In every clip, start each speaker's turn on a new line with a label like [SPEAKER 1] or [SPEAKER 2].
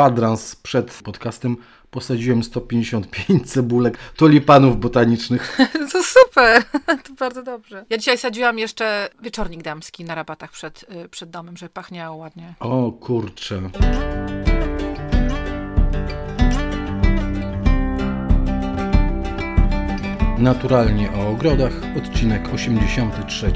[SPEAKER 1] kwadrans przed podcastem posadziłem 155 cebulek tulipanów botanicznych.
[SPEAKER 2] To super, to bardzo dobrze. Ja dzisiaj sadziłam jeszcze wieczornik damski na rabatach przed, y, przed domem, żeby pachniało ładnie.
[SPEAKER 1] O kurczę. Naturalnie o ogrodach, odcinek 83.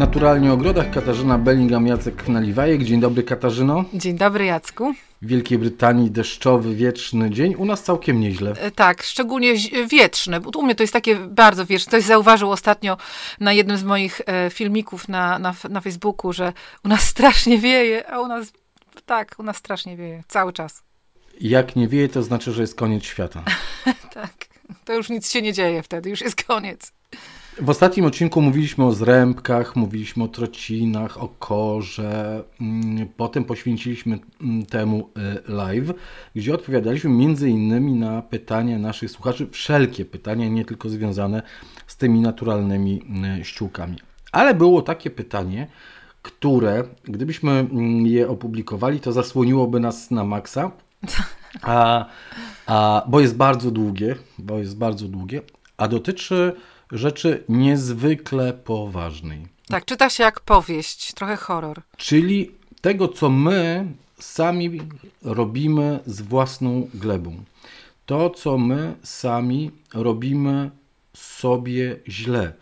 [SPEAKER 1] Naturalnie o ogrodach Katarzyna Bellingham, Jacek Naliwajek. Dzień dobry Katarzyno.
[SPEAKER 2] Dzień dobry Jacku.
[SPEAKER 1] W Wielkiej Brytanii deszczowy, wieczny dzień. U nas całkiem nieźle.
[SPEAKER 2] E, Tak, szczególnie wieczny. Bo U mnie to jest takie bardzo wieczne. Ktoś zauważył ostatnio na jednym z moich e, filmików na, na, na Facebooku, że u nas strasznie wieje, a u nas tak, u nas strasznie wieje. Cały czas.
[SPEAKER 1] Jak nie wieje, to znaczy, że jest koniec świata.
[SPEAKER 2] Tak. To już nic się nie dzieje wtedy, już jest koniec.
[SPEAKER 1] W ostatnim odcinku mówiliśmy o zrębkach, mówiliśmy o trocinach, o korze. Mm, Potem poświęciliśmy mm, temu y, live, gdzie odpowiadaliśmy między innymi na pytania naszych słuchaczy, wszelkie pytania, nie tylko związane z tymi naturalnymi y, ściółkami. Ale było takie pytanie, które gdybyśmy mm, je opublikowali, to zasłoniłoby nas na maksa. A, a, bo jest bardzo długie, bo jest bardzo długie, a dotyczy rzeczy niezwykle poważnej.
[SPEAKER 2] Tak, czyta się jak powieść, trochę horror.
[SPEAKER 1] Czyli tego, co my sami robimy z własną glebą. To, co my sami robimy sobie źle.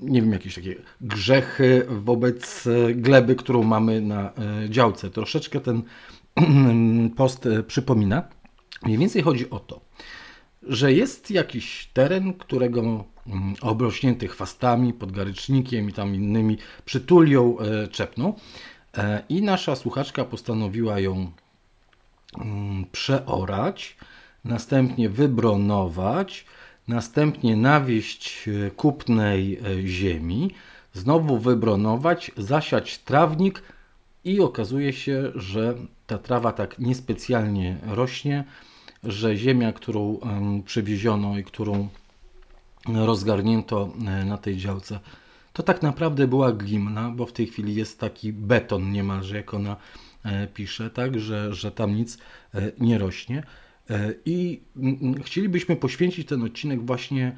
[SPEAKER 1] Nie wiem, jakieś takie grzechy wobec e, gleby, którą mamy na e, działce. Troszeczkę ten post e, przypomina. Mniej więcej chodzi o to, że jest jakiś teren, którego mm, obrośnięty chwastami, podgarycznikiem i tam innymi przytulią, e, czepną. E, i nasza słuchaczka postanowiła ją mm, przeorać, następnie wybronować, następnie nawieść e, kupnej ziemi, znowu wybronować, zasiać trawnik i okazuje się, że ta trawa tak niespecjalnie rośnie, że ziemia, którą przywieziono i którą rozgarnięto e, na tej działce, to tak naprawdę była glimna, bo w tej chwili jest taki beton niemalże, jak ona e, pisze, tak, że, że tam nic e, nie rośnie. I chcielibyśmy poświęcić ten odcinek właśnie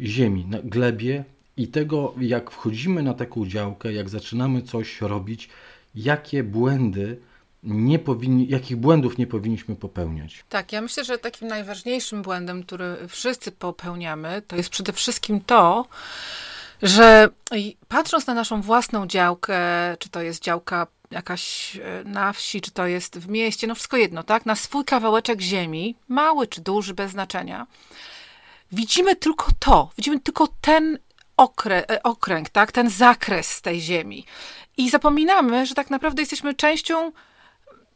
[SPEAKER 1] ziemi, glebie i tego, jak wchodzimy na taką działkę, jak zaczynamy coś robić, jakie błędy nie powinni, jakich błędów nie powinniśmy popełniać.
[SPEAKER 2] Tak, ja myślę, że takim najważniejszym błędem, który wszyscy popełniamy, to jest przede wszystkim to, że patrząc na naszą własną działkę, czy to jest działka jakaś e, na wsi, czy to jest w mieście, no wszystko jedno, tak? Na swój kawałeczek ziemi, mały czy duży, bez znaczenia, widzimy tylko to, widzimy tylko ten okrę, e, okręg, tak? Ten zakres tej ziemi. I zapominamy, że tak naprawdę jesteśmy częścią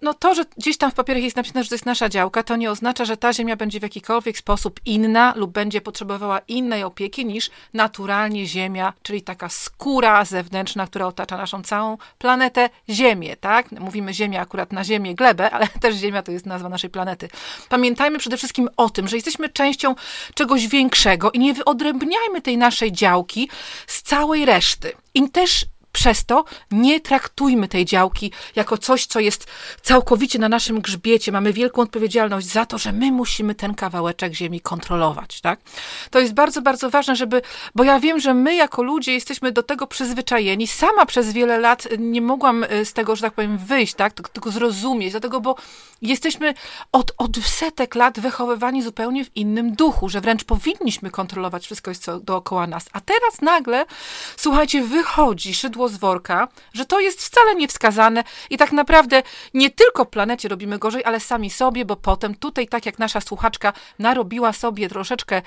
[SPEAKER 2] no to, że gdzieś tam w papierach jest napisane, że to jest nasza działka, to nie oznacza, że ta ziemia będzie w jakikolwiek sposób inna lub będzie potrzebowała innej opieki niż naturalnie ziemia, czyli taka skóra zewnętrzna, która otacza naszą całą planetę Ziemię, tak? Mówimy Ziemia akurat na Ziemię, glebę, ale też Ziemia to jest nazwa naszej planety. Pamiętajmy przede wszystkim o tym, że jesteśmy częścią czegoś większego i nie wyodrębniajmy tej naszej działki z całej reszty. I też przez to nie traktujmy tej działki jako coś, co jest całkowicie na naszym grzbiecie. Mamy wielką odpowiedzialność za to, że my musimy ten kawałeczek ziemi kontrolować, tak? To jest bardzo, bardzo ważne, żeby, bo ja wiem, że my jako ludzie jesteśmy do tego przyzwyczajeni. Sama przez wiele lat nie mogłam y, z tego, że tak powiem, wyjść, tak? Tylko- zrozumieć, dlatego, bo jesteśmy od, od setek lat wychowywani zupełnie w innym duchu, że wręcz powinniśmy kontrolować wszystko, co dookoła nas. A teraz nagle, słuchajcie, wychodzi szydło z worka, że to jest wcale niewskazane i tak naprawdę nie tylko planecie robimy gorzej, ale sami sobie, bo potem tutaj, tak jak nasza słuchaczka narobiła sobie troszeczkę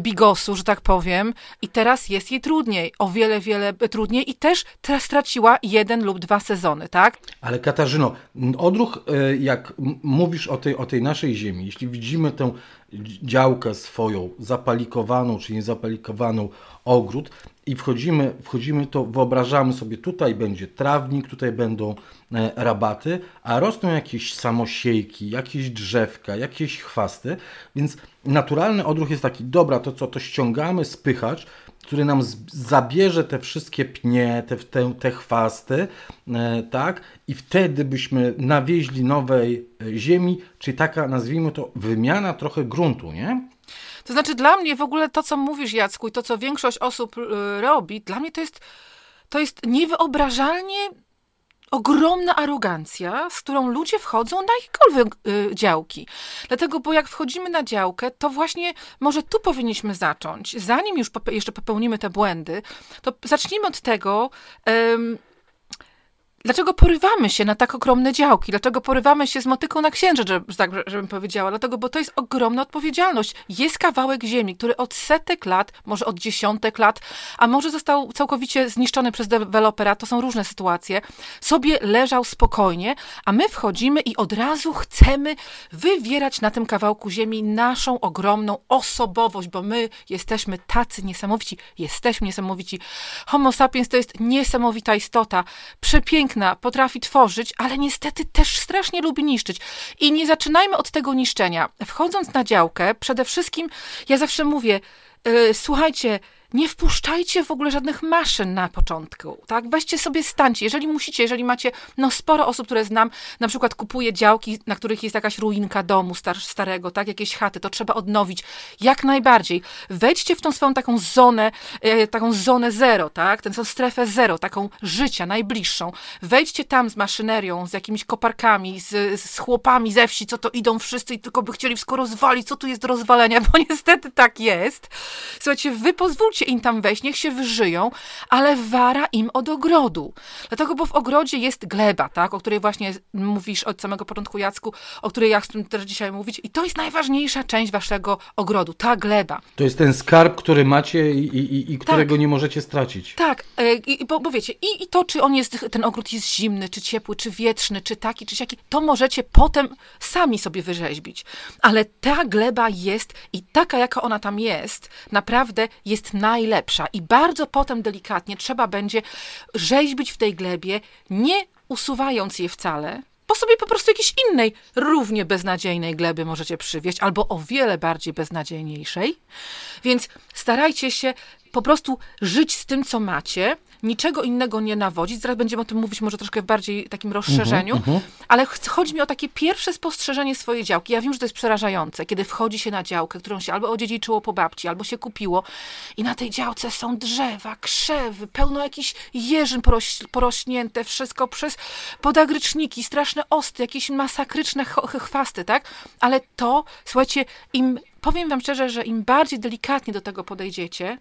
[SPEAKER 2] bigosu, że tak powiem, i teraz jest jej trudniej, o wiele, wiele trudniej i też straciła jeden lub dwa sezony, tak?
[SPEAKER 1] Ale Katarzyno, odruch, e, jak mówisz o tej, o tej naszej ziemi, jeśli widzimy tę dzi- działkę swoją, zapalikowaną czy niezapalikowaną ogród i wchodzimy, wchodzimy to, wyobrażamy sobie, tutaj będzie trawnik, tutaj będą e, rabaty, a rosną jakieś samosiejki, jakieś drzewka, jakieś chwasty, więc naturalny odruch jest taki, dobra, to co, to ściągamy spychacz, który nam zabierze te wszystkie pnie, te, te, te chwasty, e, tak? I wtedy byśmy nawieźli nowej e, ziemi, czyli taka, nazwijmy to, wymiana trochę gruntu, nie?
[SPEAKER 2] To znaczy dla mnie w ogóle to, co mówisz Jacku i to, co większość osób y, robi, dla mnie to jest, to jest niewyobrażalnie ogromna arogancja, z którą ludzie wchodzą na jakiekolwiek y, działki. Dlatego, bo jak wchodzimy na działkę, to właśnie może tu powinniśmy zacząć. Zanim już jeszcze popełnimy te błędy, to zacznijmy od tego, Dlaczego porywamy się na tak ogromne działki? Dlaczego porywamy się z motyką na księżyc, tak żebym powiedziała? Dlatego, bo to jest ogromna odpowiedzialność. Jest kawałek ziemi, który od setek lat, może od dziesiątek lat, a może został całkowicie zniszczony przez dewelopera, to są różne sytuacje, sobie leżał spokojnie, a my wchodzimy i od razu chcemy wywierać na tym kawałku ziemi naszą ogromną osobowość, bo my jesteśmy tacy niesamowici, jesteśmy niesamowici. Homo sapiens to jest niesamowita istota, przepiękna, piękna, potrafi tworzyć, ale niestety też strasznie lubi niszczyć. I nie zaczynajmy od tego niszczenia. Wchodząc na działkę, przede wszystkim ja zawsze mówię, yy, słuchajcie, nie wpuszczajcie w ogóle żadnych maszyn na początku, tak? Weźcie sobie stańcie, jeżeli musicie, jeżeli macie, no sporo osób, które znam, na przykład kupuje działki, na których jest jakaś ruinka domu star starego, tak? Jakieś chaty, to trzeba odnowić. Jak najbardziej. Wejdźcie w tą swoją taką zonę, e, taką zonę zero, tak? Tę strefę zero, taką życia, najbliższą. Wejdźcie tam z maszynerią, z jakimiś koparkami, z, z chłopami ze wsi, co to idą wszyscy i tylko by chcieli wszystko rozwalić, co tu jest do rozwalenia, bo niestety tak jest. Słuchajcie, wy pozwólcie pozwólcie im tam wejść, niech się wyżyją, ale wara im od ogrodu. Dlatego, bo w ogrodzie jest gleba, tak, o której właśnie mówisz od samego początku, Jacku, o której ja chcę też dzisiaj mówić i to jest najważniejsza część waszego ogrodu, ta gleba.
[SPEAKER 1] To jest ten skarb, który macie i, i, i którego tak. nie możecie stracić.
[SPEAKER 2] Tak, e, i, bo, bo wiecie, i, i to, czy on jest, ten ogród jest zimny, czy ciepły, czy wietrzny, czy taki, czy siaki, to możecie potem sami sobie wyrzeźbić. Ale ta gleba jest i taka, jaka ona tam jest, naprawdę jest na najlepsza i bardzo potem delikatnie trzeba będzie rzeźbić w tej glebie, nie usuwając je wcale, bo sobie po prostu jakiejś innej, równie beznadziejnej gleby możecie przywieźć, albo o wiele bardziej beznadziejniejszej. Więc starajcie się po prostu żyć z tym, co macie, niczego innego nie nawodzić. Zaraz będziemy o tym mówić może troszkę w bardziej takim rozszerzeniu, uh -huh, uh -huh. ale chodzi mi o takie pierwsze spostrzeżenie swojej działki. Ja wiem, że to jest przerażające, kiedy wchodzi się na działkę, którą się albo odziedziczyło po babci, albo się kupiło i na tej działce są drzewa, krzewy, pełno jakichś jeżyn poroś, porośnięte, wszystko przez podagryczniki, straszne osty, jakieś masakryczne chwasty, tak? Ale to, słuchajcie, im powiem wam szczerze, że im bardziej delikatnie do tego podejdziecie,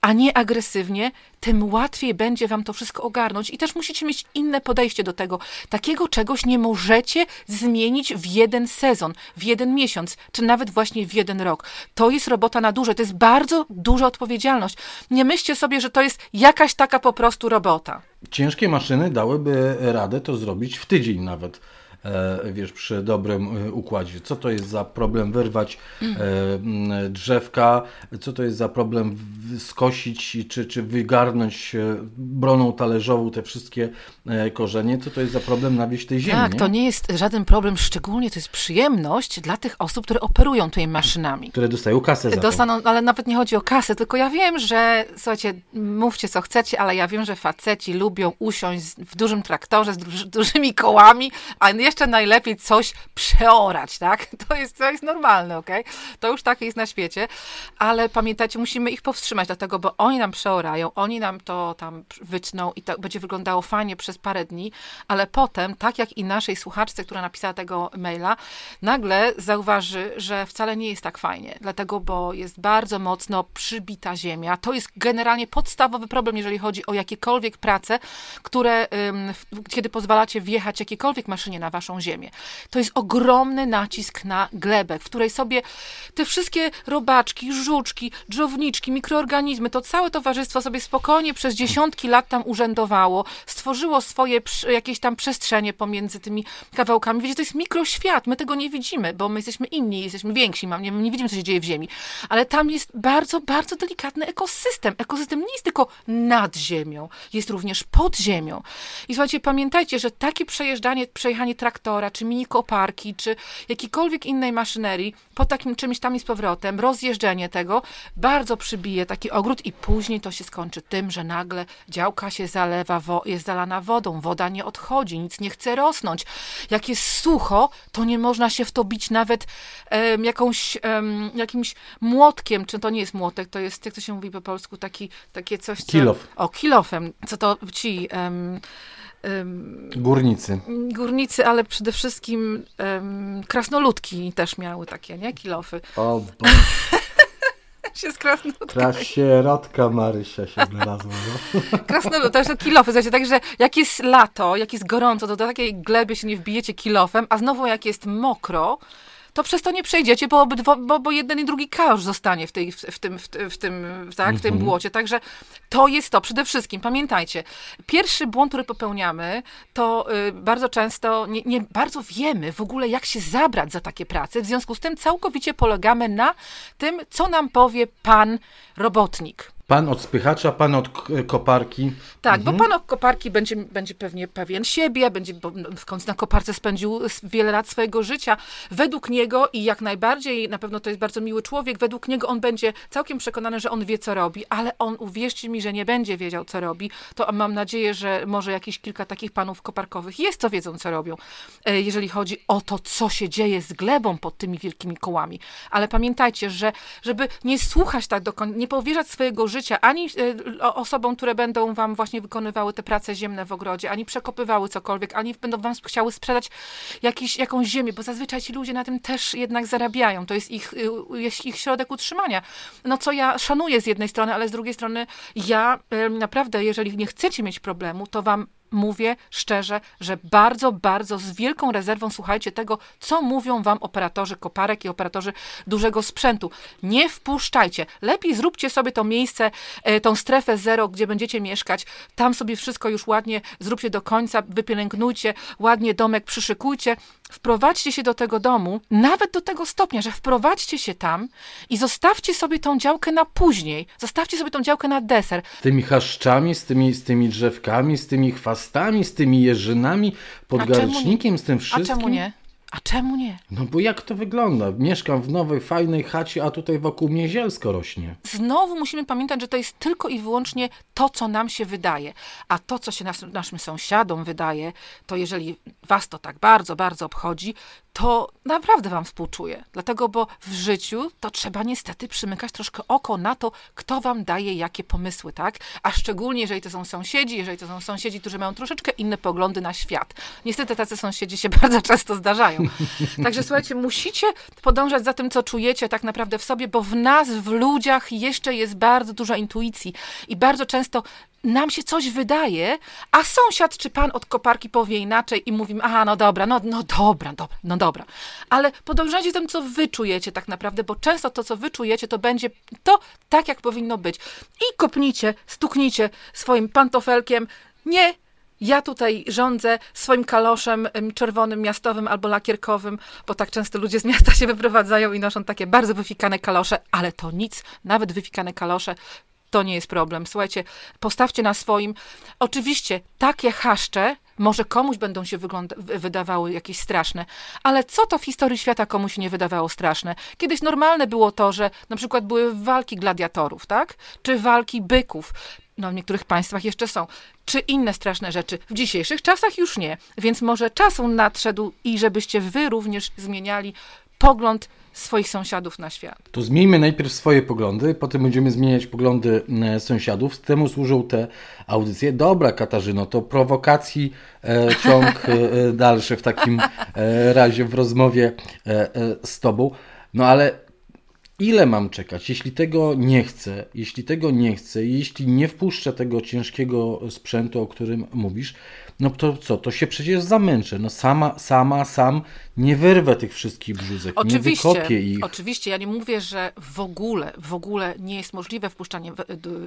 [SPEAKER 2] a nie agresywnie, tym łatwiej będzie wam to wszystko ogarnąć. I też musicie mieć inne podejście do tego. Takiego czegoś nie możecie zmienić w jeden sezon, w jeden miesiąc, czy nawet właśnie w jeden rok. To jest robota na duże, to jest bardzo duża odpowiedzialność. Nie myślcie sobie, że to jest jakaś taka po prostu robota.
[SPEAKER 1] Ciężkie maszyny dałyby radę to zrobić w tydzień nawet. E, wiesz, przy dobrym e, układzie. Co to jest za problem wyrwać e, drzewka, co to jest za problem skosić czy, czy wygarnąć broną talerzową te wszystkie korzenie, co to jest za problem nawieść tej ziemi.
[SPEAKER 2] Tak, nie? to nie jest żaden problem, szczególnie to jest przyjemność dla tych osób, które operują tymi maszynami.
[SPEAKER 1] Które dostają kasę za
[SPEAKER 2] Dostaną, ale nawet nie chodzi o kasę, tylko ja wiem, że słuchajcie, mówcie co chcecie, ale ja wiem, że faceci lubią usiąść w dużym traktorze z dużymi kołami, a jeszcze najlepiej coś przeorać, tak? To jest, to jest normalne, ok? To już tak jest na świecie, ale pamiętajcie, musimy ich powstrzymać, dlatego, bo oni nam przeorają, oni nam to tam wytną i to będzie wyglądało fajnie przez parę dni, ale potem, tak jak i naszej słuchaczce, która napisała tego maila, nagle zauważy, że wcale nie jest tak fajnie, dlatego, bo jest bardzo mocno przybita ziemia. To jest generalnie podstawowy problem, jeżeli chodzi o jakiekolwiek prace, które, kiedy pozwalacie wjechać jakiekolwiek maszynie na waszą ziemię. To jest ogromny nacisk na glebę, w której sobie te wszystkie robaczki, żuczki, dżowniczki, mikroorganizmy, to całe towarzystwo sobie spokojnie przez dziesiątki lat tam urzędowało, stworzyło swoje jakieś tam przestrzenie pomiędzy tymi kawałkami. Wiecie, to jest mikroświat, my tego nie widzimy, bo my jesteśmy inni, jesteśmy więksi, nie, nie widzimy, co się dzieje w ziemi. Ale tam jest bardzo, bardzo delikatny ekosystem. Ekosystem nie jest tylko nad ziemią, jest również pod ziemią. I słuchajcie, pamiętajcie, że takie przejeżdżanie, przejechanie traktorem traktora, czy mini koparki, czy jakiejkolwiek innej maszynerii, po takim czymś tam i z powrotem, rozjeżdżenie tego, bardzo przybije taki ogród i później to się skończy tym, że nagle działka się zalewa, jest zalana wodą, woda nie odchodzi, nic nie chce rosnąć. Jak jest sucho, to nie można się w to bić nawet em, jakąś, em, jakimś młotkiem, czy to nie jest młotek, to jest, jak to się mówi po polsku, taki, takie coś, co...
[SPEAKER 1] Kilof.
[SPEAKER 2] O, kilofem, co to ci... em, em,
[SPEAKER 1] Górnicy.
[SPEAKER 2] górnicy, ale przede wszystkim em, krasnoludki też miały takie, nie? Kilofy.
[SPEAKER 1] O, bo
[SPEAKER 2] się z krasnoludką.
[SPEAKER 1] ta sierotka Marysia się znalazła. No.
[SPEAKER 2] Krasnolud, to jest to kilofy. Słuchajcie, także jak jest lato, jak jest gorąco, to do takiej gleby się nie wbijecie kilofem, a znowu jak jest mokro, to przez to nie przejdziecie, bo, obydwo, bo, bo jeden i drugi kałuż zostanie w, tej, w, w, tym, w, w, tym, tak, w tym błocie. Także to jest to. Przede wszystkim, pamiętajcie, pierwszy błąd, który popełniamy, to y, bardzo często nie, nie bardzo wiemy w ogóle, jak się zabrać za takie prace. W związku z tym całkowicie polegamy na tym, co nam powie pan robotnik.
[SPEAKER 1] Pan od spychacza, pan od koparki.
[SPEAKER 2] Tak, bo pan od koparki będzie, będzie pewnie pewien siebie, będzie bo w końcu na koparce spędził wiele lat swojego życia. Według niego i jak najbardziej, na pewno to jest bardzo miły człowiek, według niego on będzie całkiem przekonany, że on wie, co robi, ale on, uwierzcie mi, że nie będzie wiedział, co robi. To mam nadzieję, że może jakieś kilka takich panów koparkowych jest, co wiedzą, co robią, e, jeżeli chodzi o to, co się dzieje z glebą pod tymi wielkimi kołami. Ale pamiętajcie, że żeby nie słuchać tak do końca, nie powierzać swojego życia ani e, osobom, które będą wam właśnie wykonywały te prace ziemne w ogrodzie, ani przekopywały cokolwiek, ani będą wam chciały sprzedać jakiś, jakąś ziemię, bo zazwyczaj ci ludzie na tym też jednak zarabiają. To jest ich, y, jest ich środek utrzymania. No co ja szanuję z jednej strony, ale z drugiej strony ja naprawdę, jeżeli nie chcecie mieć problemu, to wam mówię szczerze, że bardzo, bardzo z wielką rezerwą słuchajcie tego, co mówią wam operatorzy koparek i operatorzy dużego sprzętu. Nie wpuszczajcie. Lepiej zróbcie sobie to miejsce, e, tą strefę zero, gdzie będziecie mieszkać. Tam sobie wszystko już ładnie zróbcie do końca, wypielęgnujcie, ładnie domek przyszykujcie. Wprowadźcie się do tego domu, nawet do tego stopnia, że wprowadźcie się tam i zostawcie sobie tą działkę na później. Zostawcie sobie tą działkę na deser.
[SPEAKER 1] Z tymi chaszczami, z tymi, z tymi drzewkami, z tymi chwastami, z tymi jeżynami, podgarcznikiem, z tym
[SPEAKER 2] A
[SPEAKER 1] wszystkim.
[SPEAKER 2] czemu nie? A czemu nie?
[SPEAKER 1] No bo jak to wygląda? Mieszkam w nowej, fajnej chacie, a tutaj wokół mnie zielsko rośnie.
[SPEAKER 2] Znowu musimy pamiętać, że to jest tylko i wyłącznie to, co nam się wydaje. A to, co się nas, naszym sąsiadom wydaje, to jeżeli was to tak bardzo, bardzo obchodzi, to naprawdę wam współczuję. Dlatego, bo w życiu to trzeba niestety przymykać troszkę oko na to, kto wam daje jakie pomysły, tak? A szczególnie, jeżeli to są sąsiedzi, jeżeli to są sąsiedzi, którzy mają troszeczkę inne poglądy na świat. Niestety tacy sąsiedzi się bardzo często zdarzają. Także słuchajcie, musicie podążać za tym, co czujecie tak naprawdę w sobie, bo w nas, w ludziach jeszcze jest bardzo dużo intuicji i bardzo często nam się coś wydaje, a sąsiad czy pan od koparki powie inaczej i mówi, aha, no dobra, no, no dobra, dobra, no dobra. Ale podążajcie tym, co wy czujecie tak naprawdę, bo często to, co wy czujecie, to będzie to tak, jak powinno być. I kopnijcie, stuknijcie swoim pantofelkiem, nie, ja tutaj rządzę swoim kaloszem em, czerwonym, miastowym albo lakierkowym, bo tak często ludzie z miasta się wyprowadzają i noszą takie bardzo wyfikane kalosze, ale to nic, nawet wyfikane kalosze to nie jest problem. Słuchajcie, postawcie na swoim. Oczywiście takie chaszcze może komuś będą się wydawały jakieś straszne, ale co to w historii świata komuś nie wydawało straszne? Kiedyś normalne było to, że na przykład były walki gladiatorów, tak? Czy walki byków. No, w niektórych państwach jeszcze są. Czy inne straszne rzeczy. W dzisiejszych czasach już nie. Więc może czas nadszedł i żebyście wy również zmieniali pogląd swoich sąsiadów na świat.
[SPEAKER 1] To zmieńmy najpierw swoje poglądy, potem będziemy zmieniać poglądy e, sąsiadów. Temu służą te audycje. Dobra, Katarzyno, to prowokacji e, ciąg e, e, dalszy w takim e, razie w rozmowie z Tobą. No ale ile mam czekać? Jeśli tego nie chcę, jeśli tego nie chcę, jeśli nie wpuszczę tego ciężkiego sprzętu, o którym mówisz, no to co? To się przecież zamęczę. No sama, sama, sam nie wyrwę tych wszystkich brzuzek, nie wykopię ich.
[SPEAKER 2] Oczywiście, ja nie mówię, że w ogóle, w ogóle nie jest możliwe wpuszczanie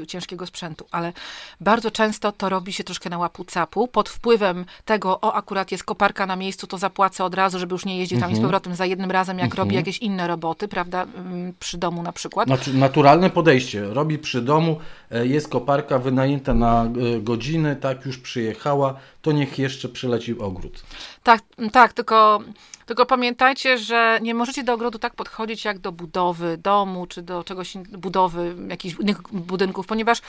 [SPEAKER 2] ciężkiego sprzętu, ale bardzo często to robi się troszkę na łapu capu, pod wpływem tego, o akurat jest koparka na miejscu, to zapłacę od razu, żeby już nie jeździć tam i z powrotem za jednym razem, jak robi jakieś inne roboty, prawda, mm, przy domu na przykład.
[SPEAKER 1] Znaczy, naturalne podejście. Robi przy domu, e, jest koparka wynajęta na e, godziny, tak już przyjechała, to niech jeszcze przyleci ogród.
[SPEAKER 2] Tak, tak, tylko tylko pamiętajcie, że nie możecie do ogrodu tak podchodzić jak do budowy domu, czy do czegoś, budowy jakichś innych budynków, ponieważ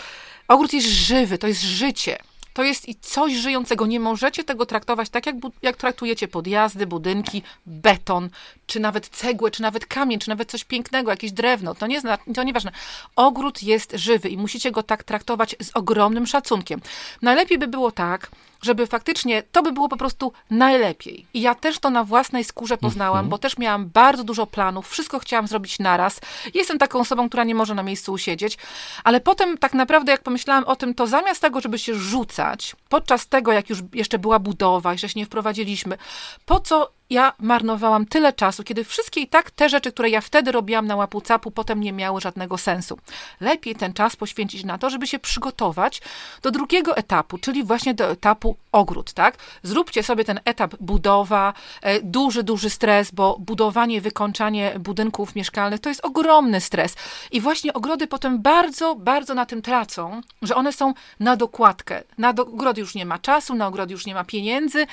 [SPEAKER 2] ogród jest żywy, to jest życie. To jest i coś żyjącego. Nie możecie tego traktować tak, jak, jak traktujecie podjazdy, budynki, beton, czy nawet cegłę, czy nawet kamień, czy nawet coś pięknego, jakieś drewno. To, nie, to nieważne. Ogród jest żywy i musicie go tak traktować z ogromnym szacunkiem. Najlepiej by było tak, żeby faktycznie to by było po prostu najlepiej. I ja też to na własnej skórze poznałam, mhm. bo też miałam bardzo dużo planów, wszystko chciałam zrobić naraz. Jestem taką osobą, która nie może na miejscu usiedzieć, ale potem tak naprawdę jak pomyślałam o tym, to zamiast tego, żeby się rzucać, podczas tego, jak już jeszcze była budowa, jeszcze się nie wprowadziliśmy, po co ja marnowałam tyle czasu, kiedy wszystkie i tak te rzeczy, które ja wtedy robiłam na łapu capu, potem nie miały żadnego sensu. Lepiej ten czas poświęcić na to, żeby się przygotować do drugiego etapu, czyli właśnie do etapu ogród, tak? Zróbcie sobie ten etap budowa, e, duży, duży stres, bo budowanie, wykończanie budynków mieszkalnych to jest ogromny stres. I właśnie ogrody potem bardzo, bardzo na tym tracą, że one są na dokładkę. Na do, ogrody już nie ma czasu, na ogrody już nie ma pieniędzy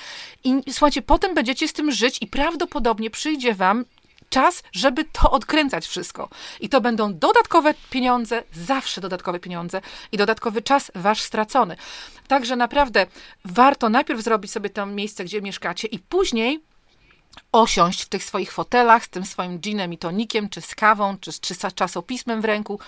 [SPEAKER 2] i słuchajcie, potem będziecie z tym żyć i prawdopodobnie przyjdzie wam czas, żeby to odkręcać wszystko. I to będą dodatkowe pieniądze, zawsze dodatkowe pieniądze i dodatkowy czas wasz stracony. Także naprawdę warto najpierw zrobić sobie to miejsce, gdzie mieszkacie i później osiąść w tych swoich fotelach z tym swoim ginem i tonikiem, czy z kawą, czy, czy z czasopismem w ręku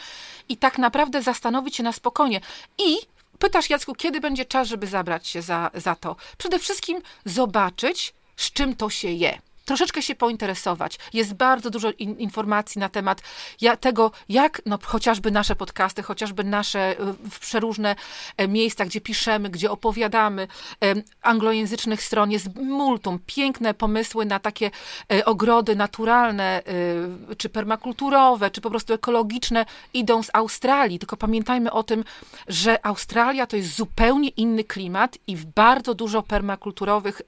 [SPEAKER 2] i tak naprawdę zastanowić się na spokojnie. I pytasz, Jacku, kiedy będzie czas, żeby zabrać się za, za to? Przede wszystkim zobaczyć, z czym to się je troszeczkę się pointeresować. Jest bardzo dużo in, informacji na temat ja, tego, jak no, chociażby nasze podcasty, chociażby nasze y, przeróżne e, miejsca, gdzie piszemy, gdzie opowiadamy, anglojęzycznych stron jest multum. Piękne pomysły na takie e, ogrody naturalne, czy permakulturowe, czy po prostu ekologiczne idą z Australii. Tylko pamiętajmy o tym, że Australia to jest zupełnie inny klimat i bardzo dużo permakulturowych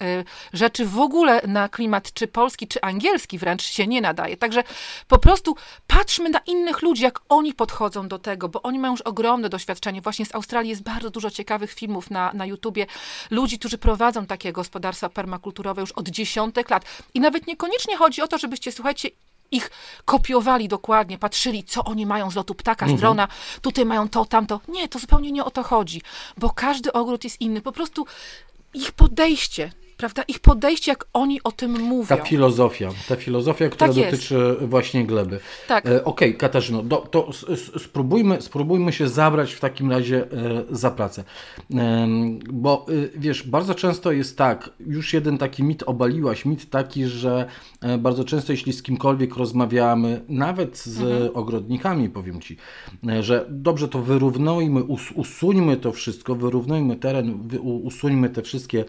[SPEAKER 2] rzeczy w ogóle na klimat czy czy polski, czy angielski wręcz się nie nadaje. Także po prostu patrzmy na innych ludzi, jak oni podchodzą do tego, bo oni mają już ogromne doświadczenie. Właśnie z Australii jest bardzo dużo ciekawych filmów na, na YouTubie. Ludzi, którzy prowadzą takie gospodarstwa permakulturowe już od dziesiątek lat. I nawet niekoniecznie chodzi o to, żebyście, słuchajcie, ich kopiowali dokładnie, patrzyli, co oni mają z lotu ptaka, mhm. drona, tutaj mają to, tamto. Nie, to zupełnie nie o to chodzi, bo każdy ogród jest inny. Po prostu ich podejście prawda, ich podejście, jak oni o tym mówią.
[SPEAKER 1] Ta filozofia, ta filozofia, która tak dotyczy właśnie gleby. Tak. E, Okej, okay, Katarzyno, do, to spróbujmy, spróbujmy się zabrać w takim razie e, za pracę. E, bo e, wiesz, bardzo często jest tak, już jeden taki mit obaliłaś, mit taki, że bardzo często jeśli z kimkolwiek rozmawiamy, nawet z mhm. ogrodnikami, powiem Ci, że dobrze to wyrównujmy, us, usuńmy to wszystko, wyrównujmy teren, usuńmy te wszystkie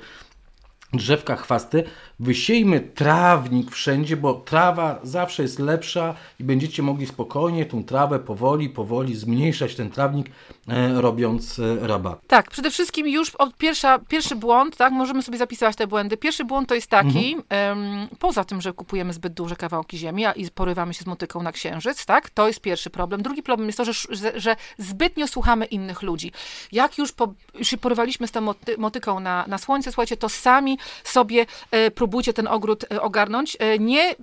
[SPEAKER 1] drzewka, chwasty, wysiejmy trawnik wszędzie, bo trawa zawsze jest lepsza i będziecie mogli spokojnie tą trawę powoli, powoli zmniejszać ten trawnik, robiąc e, rabat.
[SPEAKER 2] Tak, przede wszystkim już od pierwsza, pierwszy błąd, tak, możemy sobie zapisywać te błędy. Pierwszy błąd to jest taki, mhm. poza tym, że kupujemy zbyt duże kawałki ziemi i porywamy się z motyką na księżyc, tak, to jest pierwszy problem. Drugi problem jest to, że, że, że zbytnio słuchamy innych ludzi. Jak już, po, już się porywaliśmy z tą moty, motyką na, na słońce, słuchajcie, to sami sobie e, próbujcie ten ogród e, ogarnąć. E, nie,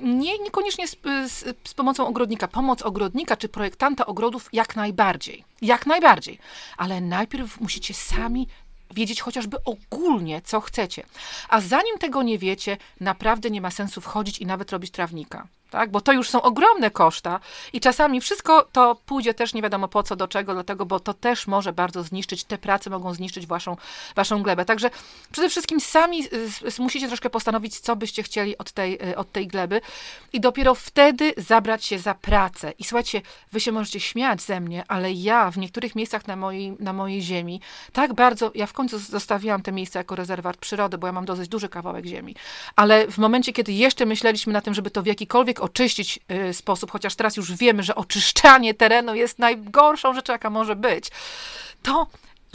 [SPEAKER 2] nie niekoniecznie z, z, z pomocą ogrodnika. Pomoc ogrodnika czy projektanta ogrodów jak najbardziej. Jak najbardziej. Ale najpierw musicie sami wiedzieć chociażby ogólnie, co chcecie. A zanim tego nie wiecie, naprawdę nie ma sensu wchodzić i nawet robić trawnika tak? Bo to już są ogromne koszta i czasami wszystko to pójdzie też nie wiadomo po co, do czego, dlatego, bo to też może bardzo zniszczyć, te prace mogą zniszczyć waszą, waszą glebę. Także przede wszystkim sami musicie troszkę postanowić, co byście chcieli od tej, y, od tej gleby i dopiero wtedy zabrać się za pracę. I słuchajcie, wy się możecie śmiać ze mnie, ale ja w niektórych miejscach na mojej, na mojej ziemi tak bardzo, ja w końcu zostawiłam te miejsca jako rezerwat przyrody, bo ja mam dosyć duży kawałek ziemi, ale w momencie, kiedy jeszcze myśleliśmy na tym, żeby to w jakikolwiek oczyścić y, sposób, chociaż teraz już wiemy, że oczyszczanie terenu jest najgorszą rzeczą, jaka może być, to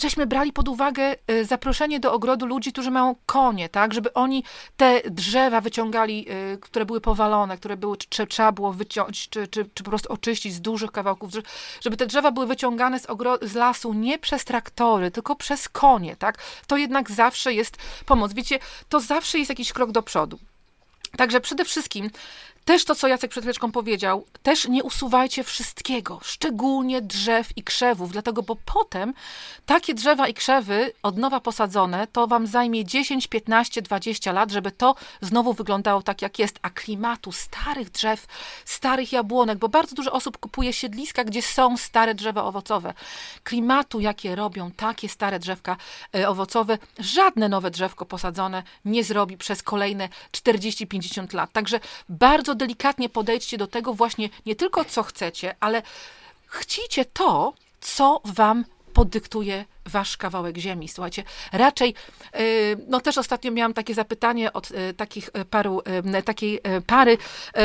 [SPEAKER 2] żeśmy brali pod uwagę y, zaproszenie do ogrodu ludzi, którzy mają konie, tak, żeby oni te drzewa wyciągali, y, które były powalone, które były, czy, trzeba było wyciąć, czy, czy, czy po prostu oczyścić z dużych kawałków, żeby te drzewa były wyciągane z, z lasu nie przez traktory, tylko przez konie, tak, to jednak zawsze jest pomoc. Wiecie, to zawsze jest jakiś krok do przodu. Także przede wszystkim też to, co Jacek przed chwileczką powiedział, też nie usuwajcie wszystkiego, szczególnie drzew i krzewów, dlatego, bo potem takie drzewa i krzewy od nowa posadzone, to wam zajmie 10, 15, 20 lat, żeby to znowu wyglądało tak, jak jest, a klimatu starych drzew, starych jabłonek, bo bardzo dużo osób kupuje siedliska, gdzie są stare drzewa owocowe. Klimatu, jakie robią takie stare drzewka e, owocowe, żadne nowe drzewko posadzone nie zrobi przez kolejne 40-50 lat. Także bardzo delikatnie podejdźcie do tego właśnie nie tylko co chcecie, ale chcicie to, co wam podyktuje wasz kawałek ziemi. Słuchajcie, raczej, y, no też ostatnio miałam takie zapytanie od y, takich y, paru, takiej pary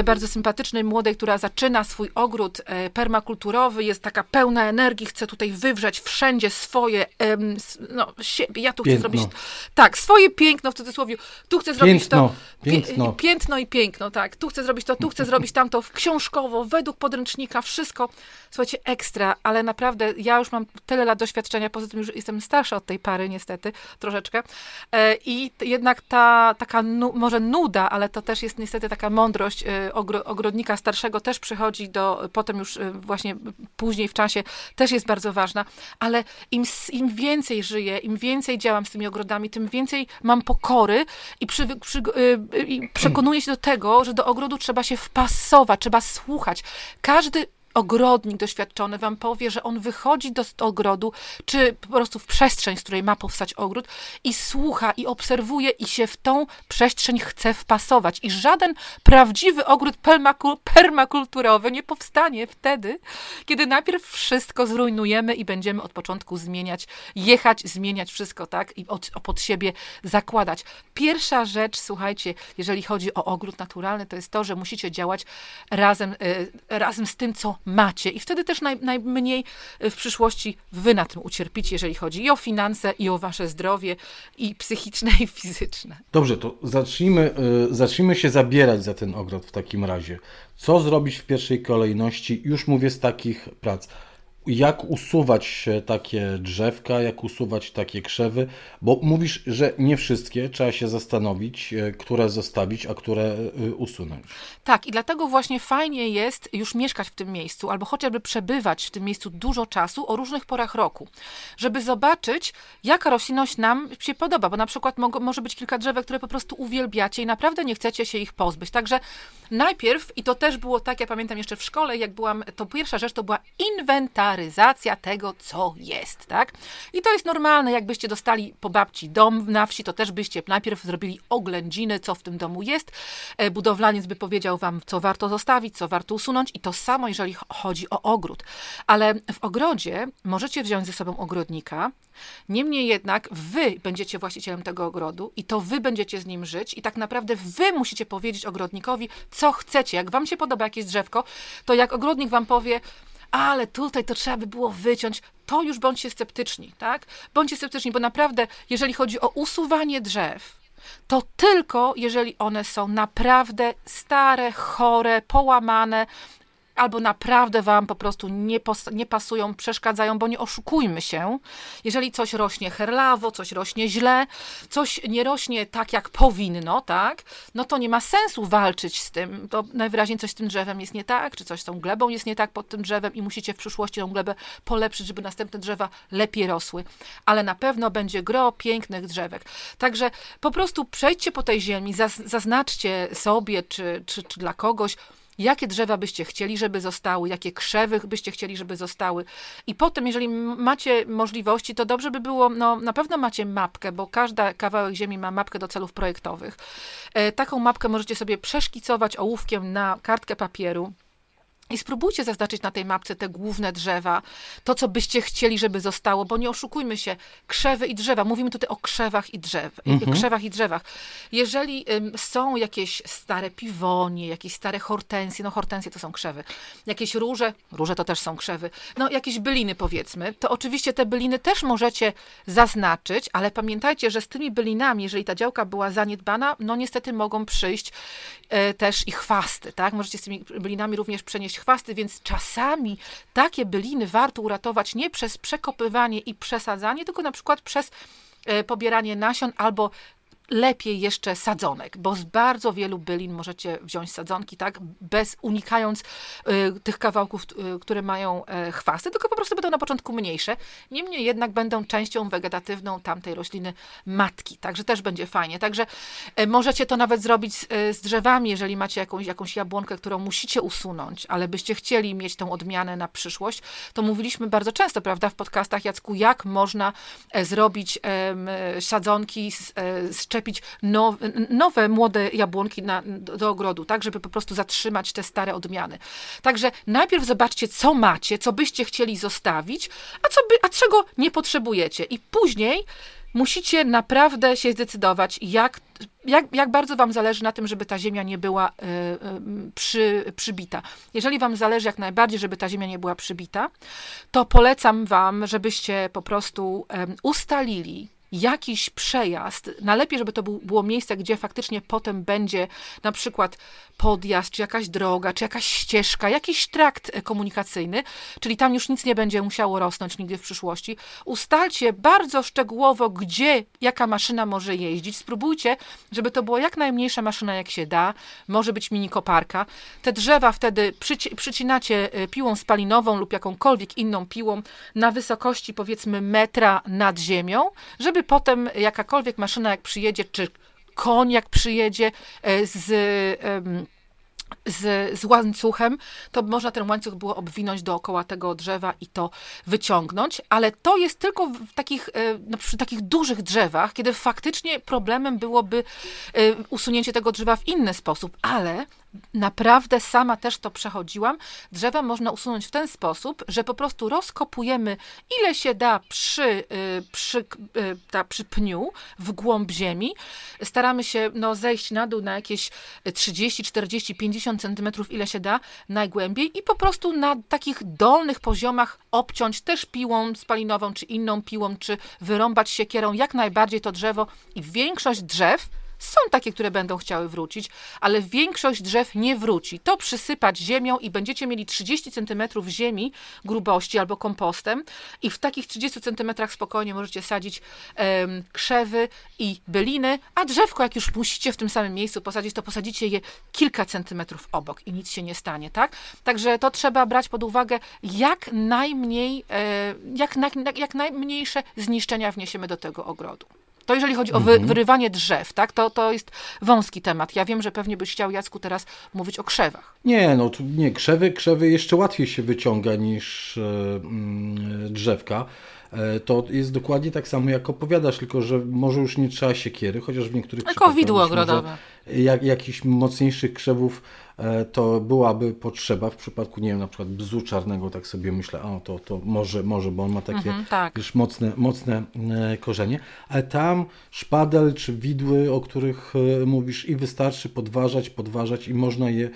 [SPEAKER 2] bardzo sympatycznej, młodej, która zaczyna swój ogród permakulturowy, jest taka pełna energii, chce tutaj wywrzeć wszędzie swoje, no siebie, ja tu piętno. chcę zrobić, tak, swoje piękno w cudzysłowie, tu chcę zrobić
[SPEAKER 1] piętno,
[SPEAKER 2] to, piętno. piętno i piękno, tak, tu chcę zrobić to, tu chcę zrobić tamto, książkowo, według podręcznika, wszystko, słuchajcie, ekstra, ale naprawdę ja już mam tyle lat doświadczenia, poza tym już jestem starsza od tej pary, niestety, troszeczkę. E, I jednak ta taka, nu, może nuda, ale to też jest niestety taka mądrość e, ogrodnika starszego, też przychodzi do, potem już e, właśnie później w czasie, też jest bardzo ważna, ale im, im więcej żyję, im więcej działam z tymi ogrodami, tym więcej mam pokory i, przy, przy, i przekonuję się do tego, że do ogrodu trzeba się wpasować, trzeba słuchać. Każdy ogrodnik doświadczony wam powie, że on wychodzi do ogrodu, czy po prostu w przestrzeń, z której ma powstać ogród i słucha i obserwuje i się w tą przestrzeń chce wpasować. I żaden prawdziwy ogród permakulturowy nie powstanie wtedy, kiedy najpierw wszystko zrujnujemy i będziemy od początku zmieniać, jechać, zmieniać wszystko, tak? I od, pod siebie zakładać. Pierwsza rzecz, słuchajcie, jeżeli chodzi o ogród naturalny, to jest to, że musicie działać razem, y, razem z tym, co macie. I wtedy też naj, najmniej w przyszłości wy na tym ucierpicie, jeżeli chodzi i o finanse, i o wasze zdrowie, i psychiczne, i fizyczne.
[SPEAKER 1] Dobrze, to zacznijmy, y, zacznijmy się zabierać za ten ogród w takim razie. Co zrobić w pierwszej kolejności? Już mówię z takich prac jak usuwać takie drzewka, jak usuwać takie krzewy, bo mówisz, że nie wszystkie, trzeba się zastanowić, e, które zostawić, a które e, usunąć.
[SPEAKER 2] Tak, i dlatego właśnie fajnie jest już mieszkać w tym miejscu, albo chociażby przebywać w tym miejscu dużo czasu o różnych porach roku, żeby zobaczyć, jaka roślinność nam się podoba, bo na przykład może być kilka drzewek, które po prostu uwielbiacie i naprawdę nie chcecie się ich pozbyć. Także najpierw, i to też było tak, ja pamiętam jeszcze w szkole, jak byłam, to pierwsza rzecz to była inwentaryzacja inwentaryzacja tego, co jest, tak? I to jest normalne, jakbyście dostali po babci dom na wsi, to też byście najpierw zrobili oględziny, co w tym domu jest. E, budowlaniec by powiedział wam, co warto zostawić, co warto usunąć i to samo, jeżeli chodzi o ogród. Ale w ogrodzie możecie wziąć ze sobą ogrodnika, Niemniej jednak wy będziecie właścicielem tego ogrodu i to wy będziecie z nim żyć i tak naprawdę wy musicie powiedzieć ogrodnikowi, co chcecie. Jak wam się podoba jakieś drzewko, to jak ogrodnik wam powie, ale tutaj to trzeba by było wyciąć, to już bądźcie sceptyczni, tak? Bądźcie sceptyczni, bo naprawdę, jeżeli chodzi o usuwanie drzew, to tylko jeżeli one są naprawdę stare, chore, połamane, albo naprawdę wam po prostu nie, nie pasują, przeszkadzają, bo nie oszukujmy się. Jeżeli coś rośnie herlawo, coś rośnie źle, coś nie rośnie tak, jak powinno, tak, no to nie ma sensu walczyć z tym. To najwyraźniej coś z tym drzewem jest nie tak, czy coś z tą glebą jest nie tak pod tym drzewem i musicie w przyszłości tą glebę polepszyć, żeby następne drzewa lepiej rosły. Ale na pewno będzie gro pięknych drzewek. Także po prostu przejdźcie po tej ziemi, zaznaczcie sobie, czy, czy, czy dla kogoś, jakie drzewa byście chcieli, żeby zostały, jakie krzewy byście chcieli, żeby zostały. I potem, jeżeli macie możliwości, to dobrze by było, no na pewno macie mapkę, bo każda kawałek ziemi ma mapkę do celów projektowych. E, taką mapkę możecie sobie przeszkicować ołówkiem na kartkę papieru I spróbujcie zaznaczyć na tej mapce te główne drzewa, to co byście chcieli, żeby zostało, bo nie oszukujmy się, krzewy i drzewa. Mówimy tutaj o krzewach i drzew, mhm. krzewach i drzewach. Jeżeli ym, są jakieś stare piwonie, jakieś stare hortensje, no hortensje to są krzewy, jakieś róże, róże to też są krzewy, no jakieś byliny powiedzmy, to oczywiście te byliny też możecie zaznaczyć, ale pamiętajcie, że z tymi bylinami, jeżeli ta działka była zaniedbana, no niestety mogą przyjść e, też i chwasty, tak? Możecie z tymi bylinami również przenieść chwasty, więc czasami takie byliny warto uratować nie przez przekopywanie i przesadzanie, tylko na przykład przez e, pobieranie nasion albo lepiej jeszcze sadzonek, bo z bardzo wielu bylin możecie wziąć sadzonki, tak, bez unikając y, tych kawałków, y, które mają y, chwasty, tylko po prostu będą na początku mniejsze. Niemniej jednak będą częścią wegetatywną tamtej rośliny matki, także też będzie fajnie. Także możecie to nawet zrobić z, z drzewami, jeżeli macie jakąś, jakąś jabłonkę, którą musicie usunąć, ale byście chcieli mieć tą odmianę na przyszłość, to mówiliśmy bardzo często, prawda, w podcastach Jacku, jak można e, zrobić sadzonki z, e, z wszczepić now, nowe, młode jabłonki na, do, do, ogrodu, tak, żeby po prostu zatrzymać te stare odmiany. Także najpierw zobaczcie, co macie, co byście chcieli zostawić, a, co by, a czego nie potrzebujecie. I później musicie naprawdę się zdecydować, jak, jak, jak bardzo Wam zależy na tym, żeby ta ziemia nie była y, y, przy, przybita. Jeżeli Wam zależy jak najbardziej, żeby ta ziemia nie była przybita, to polecam Wam, żebyście po prostu y, ustalili jakiś przejazd, najlepiej, żeby to było miejsce, gdzie faktycznie potem będzie na przykład podjazd, czy jakaś droga, czy jakaś ścieżka, jakiś trakt e, komunikacyjny, czyli tam już nic nie będzie musiało rosnąć nigdy w przyszłości. Ustalcie bardzo szczegółowo, gdzie jaka maszyna może jeździć. Spróbujcie, żeby to była jak najmniejsza maszyna, jak się da. Może być mini koparka. Te drzewa wtedy przyci przycinacie e, piłą spalinową lub jakąkolwiek inną piłą na wysokości powiedzmy metra nad ziemią, żeby potem jakakolwiek maszyna jak przyjedzie, czy koń jak przyjedzie e, z z, z łańcuchem, to można ten łańcuch było obwinąć dookoła tego drzewa i to wyciągnąć, ale to jest tylko w takich, e, przy takich dużych drzewach, kiedy faktycznie problemem byłoby e, usunięcie tego drzewa w inny sposób, ale naprawdę sama też to przechodziłam. Drzewa można usunąć w ten sposób, że po prostu rozkopujemy ile się da przy, y, przy, y, ta, przy pniu w głąb ziemi. Staramy się no, zejść na dół na jakieś 30, 40, 50 centymetrów, ile się da najgłębiej i po prostu na takich dolnych poziomach obciąć też piłą spalinową, czy inną piłą, czy wyrąbać siekierą jak najbardziej to drzewo i większość drzew są takie, które będą chciały wrócić, ale większość drzew nie wróci. To przysypać ziemią i będziecie mieli 30 cm ziemi grubości albo kompostem i w takich 30 cm spokojnie możecie sadzić um, krzewy i byliny, a drzewko jak już musicie w tym samym miejscu posadzić, to posadzicie je kilka centymetrów obok i nic się nie stanie, tak? Także to trzeba brać pod uwagę, jak najmniej, e, jak, na, jak najmniejsze zniszczenia wniesiemy do tego ogrodu. To jeżeli chodzi o wy, mhm. wyrywanie drzew, tak, to, to jest wąski temat. Ja wiem, że pewnie byś chciał, Jacku, teraz mówić o krzewach.
[SPEAKER 1] Nie, no nie, krzewy, krzewy jeszcze łatwiej się wyciąga niż mm, drzewka. E, to jest dokładnie tak samo, jak opowiadasz, tylko że może już nie trzeba siekiery, chociaż w niektórych
[SPEAKER 2] Tylko widło ogrodowe.
[SPEAKER 1] Jak, jakichś mocniejszych krzewów E, to byłaby potrzeba w przypadku, nie wiem, na przykład bzu czarnego, tak sobie myślę, o to, to może, może, bo on ma takie mhm, tak. już mocne, mocne e, korzenie, ale tam szpadel czy widły, o których mówisz i wystarczy podważać, podważać i można je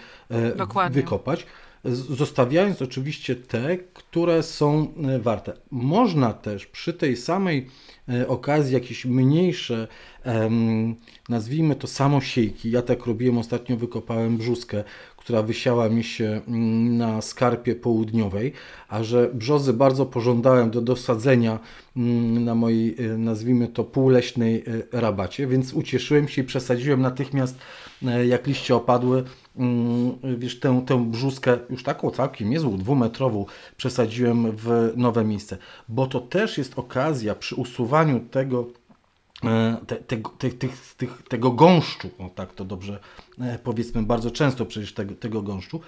[SPEAKER 1] Dokładnie. wykopać zostawiając oczywiście te, które są warte. Można też przy tej samej okazji jakieś mniejsze nazwijmy to samosiejki. Ja tak robiłem ostatnio, wykopałem brzuskę, która wysiała mi się mm, na skarpie południowej, a że brzozy bardzo pożądałem do dosadzenia mm, na mojej, e, nazwijmy to, półleśnej e, rabacie, więc ucieszyłem się i przesadziłem natychmiast, e, jak liście opadły, wiesz, tę, tę brzuskę, już taką całkiem niezłą, dwumetrową, przesadziłem w nowe miejsce, bo to też jest okazja przy usuwaniu tego E, te, te, te, tego gąszczu, o tak to dobrze e, powiedzmy, bardzo często przecież tego, tego gąszczu,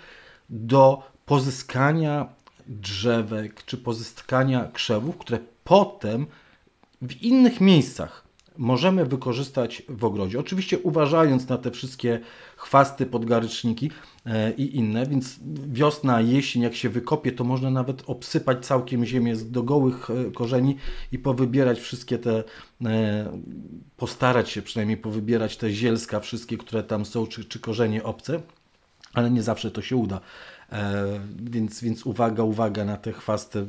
[SPEAKER 1] do pozyskania drzewek czy pozyskania krzewów, które potem w innych miejscach możemy wykorzystać w ogrodzie. Oczywiście uważając na te wszystkie chwasty, podgaryczniki e, i inne, więc wiosna, jesień, jak się wykopie, to można nawet obsypać całkiem ziemię do gołych e, korzeni i powybierać wszystkie te, e, postarać się przynajmniej powybierać te zielska, wszystkie, które tam są, czy, czy korzenie obce, ale nie zawsze to się uda. Więc, więc uwaga, uwaga na te chwasty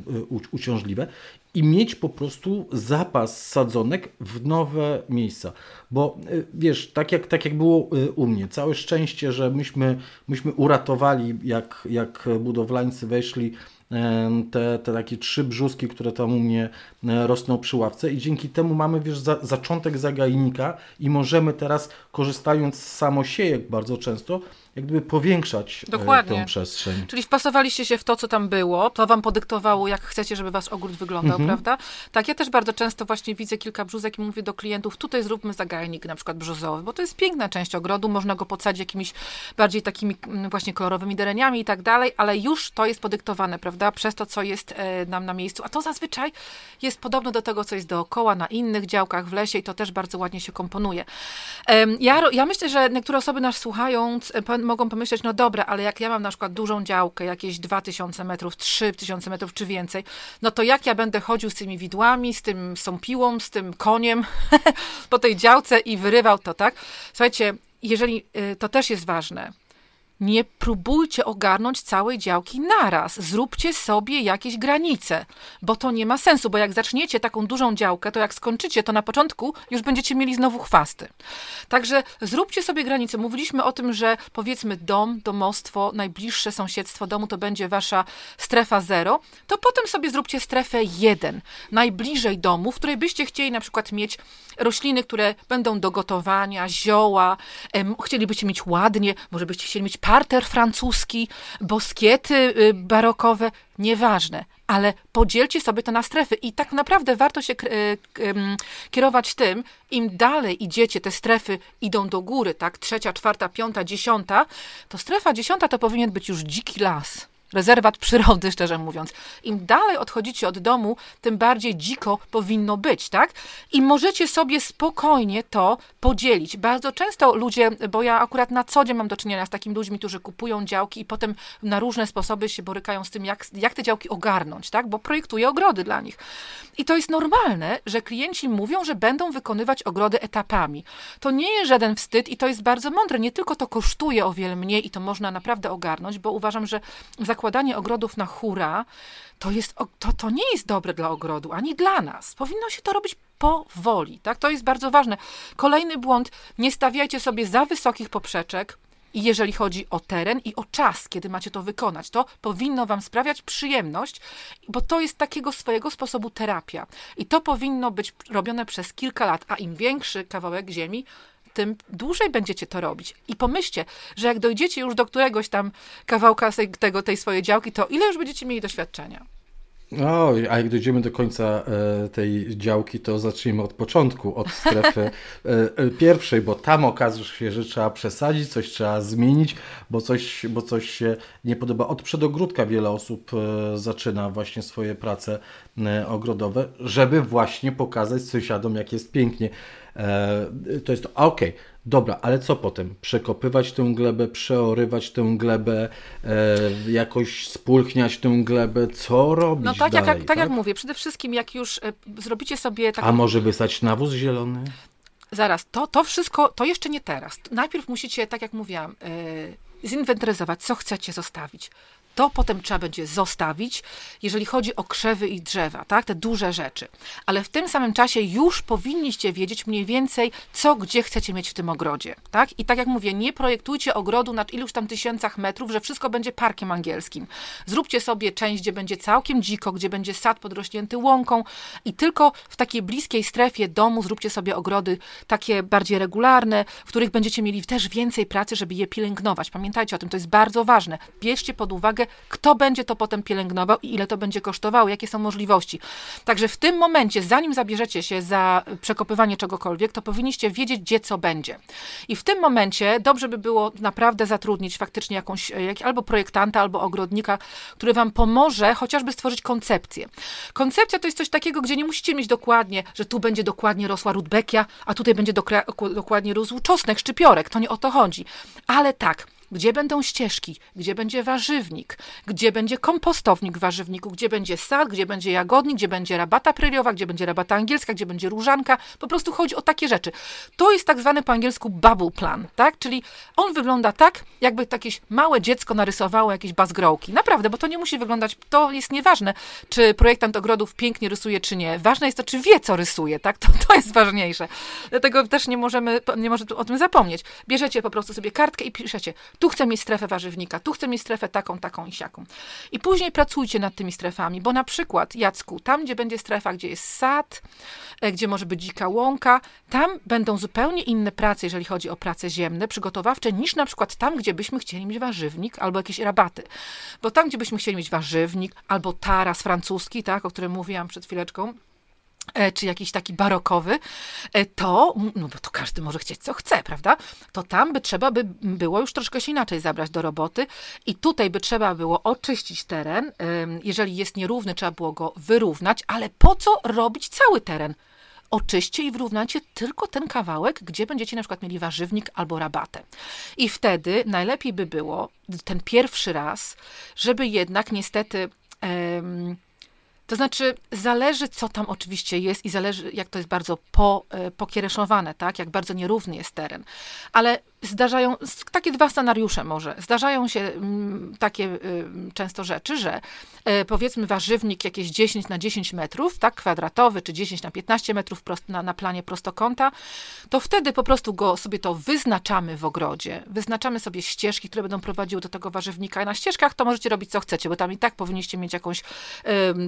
[SPEAKER 1] uciążliwe. I mieć po prostu zapas sadzonek w nowe miejsca. Bo y, wiesz, tak jak, tak jak było u mnie, całe szczęście, że myśmy, myśmy uratowali, jak, jak budowlańcy weszli, te, te takie trzy brzuski, które tam u mnie e, rosną przy ławce. I dzięki temu mamy, wiesz, za, zaczątek zagajnika i możemy teraz, korzystając z samosiejek bardzo często, jak gdyby powiększać e, Dokładnie. tę przestrzeń.
[SPEAKER 2] Czyli wpasowaliście się w to, co tam było, to wam podyktowało, jak chcecie, żeby wasz ogród wyglądał, mhm. prawda? Tak, ja też bardzo często właśnie widzę kilka brzuzek i mówię do klientów, tutaj zróbmy zagajnik na przykład brzozowy, bo to jest piękna część ogrodu, można go podsadzić jakimiś bardziej takimi mm, właśnie kolorowymi dereniami i tak dalej, ale już to jest podyktowane, prawda, przez to, co jest e, nam na miejscu, a to zazwyczaj jest podobne do tego, co jest dookoła, na innych działkach w lesie i to też bardzo ładnie się komponuje. Ja, ja myślę, że niektóre osoby nas słuchając e, mogą pomyśleć, no dobra, ale jak ja mam na przykład dużą działkę, jakieś 2000 metrów, 3000 metrów czy więcej, no to jak ja będę chodził z tymi widłami, z tym sąpiłą, z tym koniem po tej działce i wyrywał to, tak? Słuchajcie, jeżeli y, to też jest ważne, nie próbujcie ogarnąć całej działki naraz. Zróbcie sobie jakieś granice, bo to nie ma sensu, bo jak zaczniecie taką dużą działkę, to jak skończycie, to na początku już będziecie mieli znowu chwasty. Także zróbcie sobie granice. Mówiliśmy o tym, że powiedzmy dom, domostwo, najbliższe sąsiedztwo domu to będzie wasza strefa zero, to potem sobie zróbcie strefę jeden, najbliżej domu, w której byście chcieli na przykład mieć rośliny, które będą do gotowania, zioła, chcielibyście mieć ładnie, może byście chcieli mieć parter francuski, boskiety y, barokowe, nieważne, ale podzielcie sobie to na strefy i tak naprawdę warto się y, kierować tym, im dalej idziecie, te strefy idą do góry, tak, trzecia, czwarta, piąta, dziesiąta, to strefa dziesiąta to powinien być już dziki las rezerwat przyrody, szczerze mówiąc. Im dalej odchodzicie od domu, tym bardziej dziko powinno być, tak? I możecie sobie spokojnie to podzielić. Bardzo często ludzie, bo ja akurat na co dzień mam do czynienia z takimi ludźmi, którzy kupują działki i potem na różne sposoby się borykają z tym, jak, jak te działki ogarnąć, tak? Bo projektuję ogrody dla nich. I to jest normalne, że klienci mówią, że będą wykonywać ogrody etapami. To nie jest żaden wstyd i to jest bardzo mądre. Nie tylko to kosztuje o wiele mniej i to można naprawdę ogarnąć, bo uważam, że w zakładanie ogrodów na hura to, jest, to, to nie jest dobre dla ogrodu, ani dla nas. Powinno się to robić powoli, tak? To jest bardzo ważne. Kolejny błąd, nie stawiajcie sobie za wysokich poprzeczek, i jeżeli chodzi o teren i o czas, kiedy macie to wykonać, to powinno Wam sprawiać przyjemność, bo to jest takiego swojego sposobu terapia. I to powinno być robione przez kilka lat, a im większy kawałek ziemi, tym dłużej będziecie to robić. I pomyślcie, że jak dojdziecie już do któregoś tam kawałka tego, tej swojej działki, to ile już będziecie mieli doświadczenia?
[SPEAKER 1] O, a jak dojdziemy do końca e, tej działki, to zacznijmy od początku, od strefy e, e, pierwszej, bo tam okaże się, że trzeba przesadzić, coś trzeba zmienić, bo coś, bo coś się nie podoba. Od przedogródka wiele osób zaczyna właśnie swoje prace ogrodowe, żeby właśnie pokazać sąsiadom, jak jest pięknie. To jest to, okej, okay Dobra, ale co potem? Przekopywać tę glebę, przeorywać tę glebę, e, jakoś spulchniać tę glebę, co robić No
[SPEAKER 2] tak,
[SPEAKER 1] dalej,
[SPEAKER 2] jak, tak, tak jak mówię, przede wszystkim jak już e, zrobicie sobie taką...
[SPEAKER 1] A może wysać nawóz zielony?
[SPEAKER 2] Zaraz, to, to wszystko, to jeszcze nie teraz. Najpierw musicie, tak jak mówiłam, e, zinwentaryzować, co chcecie zostawić to potem trzeba będzie zostawić, jeżeli chodzi o krzewy i drzewa, tak? te duże rzeczy. Ale w tym samym czasie już powinniście wiedzieć mniej więcej, co gdzie chcecie mieć w tym ogrodzie. Tak? I tak jak mówię, nie projektujcie ogrodu na iluś tam tysiącach metrów, że wszystko będzie parkiem angielskim. Zróbcie sobie część, gdzie będzie całkiem dziko, gdzie będzie sad podrośnięty łąką i tylko w takiej bliskiej strefie domu zróbcie sobie ogrody takie bardziej regularne, w których będziecie mieli też więcej pracy, żeby je pielęgnować. Pamiętajcie o tym, to jest bardzo ważne. Bierzcie pod uwagę kto będzie to potem pielęgnował i ile to będzie kosztowało, jakie są możliwości. Także w tym momencie, zanim zabierzecie się za przekopywanie czegokolwiek, to powinniście wiedzieć, gdzie co będzie. I w tym momencie dobrze by było naprawdę zatrudnić faktycznie jakąś, jak, albo projektanta, albo ogrodnika, który wam pomoże chociażby stworzyć koncepcję. Koncepcja to jest coś takiego, gdzie nie musicie mieć dokładnie, że tu będzie dokładnie rosła rudbekia, a tutaj będzie dokładnie rósł czosnek, szczypiorek. To nie o to chodzi. Ale tak, gdzie będą ścieżki, gdzie będzie warzywnik, gdzie będzie kompostownik w warzywniku, gdzie będzie sad, gdzie będzie jagodnik, gdzie będzie rabata preriowa, gdzie będzie rabata angielska, gdzie będzie różanka. Po prostu chodzi o takie rzeczy. To jest tak zwany po angielsku bubble plan, tak? Czyli on wygląda tak, jakby jakieś małe dziecko narysowało jakieś bazgrołki. Naprawdę, bo to nie musi wyglądać, to jest nieważne, czy projektant ogrodów pięknie rysuje, czy nie. Ważne jest to, czy wie, co rysuje, tak? To, to jest ważniejsze. Dlatego też nie możemy, nie może o tym zapomnieć. Bierzecie po prostu sobie kartkę i piszecie, tu chcę mieć strefę warzywnika, tu chcę mieć strefę taką, taką i siaką. I później pracujcie nad tymi strefami, bo na przykład, Jacku, tam, gdzie będzie strefa, gdzie jest sad, e, gdzie może być dzika łąka, tam będą zupełnie inne prace, jeżeli chodzi o prace ziemne, przygotowawcze, niż na przykład tam, gdzie byśmy chcieli mieć warzywnik albo jakieś rabaty. Bo tam, gdzie byśmy chcieli mieć warzywnik albo taras francuski, tak, o którym mówiłam przed chwileczką, czy jakiś taki barokowy, e, to, no bo to każdy może chcieć co chce, prawda? To tam by trzeba by było już troszkę się inaczej zabrać do roboty i tutaj by trzeba było oczyścić teren. Jeżeli jest nierówny, trzeba było go wyrównać, ale po co robić cały teren? oczyście i wyrównacie tylko ten kawałek, gdzie będziecie na przykład mieli warzywnik albo rabatę. I wtedy najlepiej by było ten pierwszy raz, żeby jednak niestety. To znaczy, zależy, co tam oczywiście jest i zależy, jak to jest bardzo po, e, pokiereszowane, tak? Jak bardzo nierówny jest teren. Ale zdarzają, takie dwa scenariusze może, zdarzają się mm, takie y, często rzeczy, że y, powiedzmy warzywnik jakieś 10 na 10 metrów, tak, kwadratowy, czy 10 na 15 metrów prost, na, na planie prostokąta, to wtedy po prostu go sobie to wyznaczamy w ogrodzie, wyznaczamy sobie ścieżki, które będą prowadziły do tego warzywnika. Na ścieżkach to możecie robić co chcecie, bo tam i tak powinniście mieć jakąś,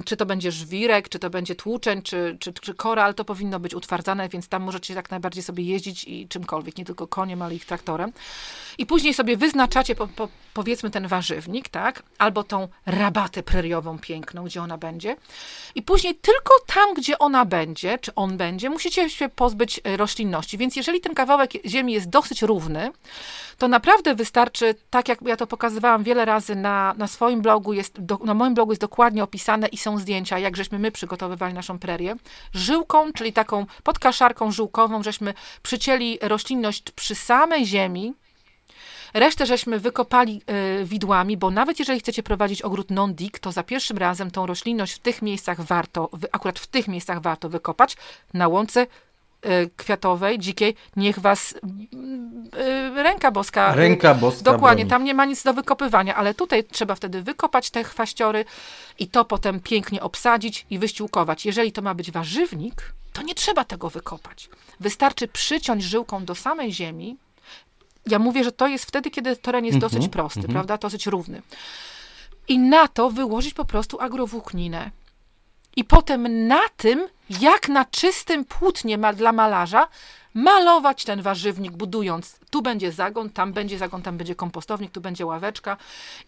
[SPEAKER 2] czy to będzie żwirek, czy to będzie tłuczeń, czy, czy, czy koral, to powinno być utwardzane, więc tam możecie tak najbardziej sobie jeździć i czymkolwiek, nie tylko koniem, ale ich traktować I później sobie wyznaczacie, po, po, powiedzmy, ten warzywnik, tak? Albo tą rabatę preriową piękną, gdzie ona będzie. I później tylko tam, gdzie ona będzie, czy on będzie, musicie się pozbyć e, roślinności. Więc jeżeli ten kawałek ziemi jest dosyć równy, to naprawdę wystarczy, tak jak ja to pokazywałam wiele razy na, na swoim blogu, jest, do, na moim blogu jest dokładnie opisane i są zdjęcia, jak żeśmy my przygotowywali naszą prerię. Żyłką, czyli taką podkaszarką żyłkową, żeśmy przycięli roślinność przy samej ziemi, Resztę żeśmy wykopali y, widłami, bo nawet jeżeli chcecie prowadzić ogród non-dig, to za pierwszym razem tą roślinność w tych miejscach warto, akurat w tych miejscach warto wykopać. Na łące Y, kwiatowej, dzikiej, niech was y, ręka boska.
[SPEAKER 1] Ręka boska.
[SPEAKER 2] Dokładnie, broni. tam nie ma nic do wykopywania, ale tutaj trzeba wtedy wykopać te chwaściory i to potem pięknie obsadzić i wyściółkować. Jeżeli to ma być warzywnik, to nie trzeba tego wykopać. Wystarczy przyciąć żyłką do samej ziemi. Ja mówię, że to jest wtedy, kiedy teren jest mm -hmm, dosyć prosty, mm -hmm. prawda, dosyć równy. I na to wyłożyć po prostu agrowłókninę i potem na tym, jak na czystym płótnie ma dla malarza, malować ten warzywnik, budując tu będzie zagon, tam będzie zagon, tam będzie kompostownik, tu będzie ławeczka.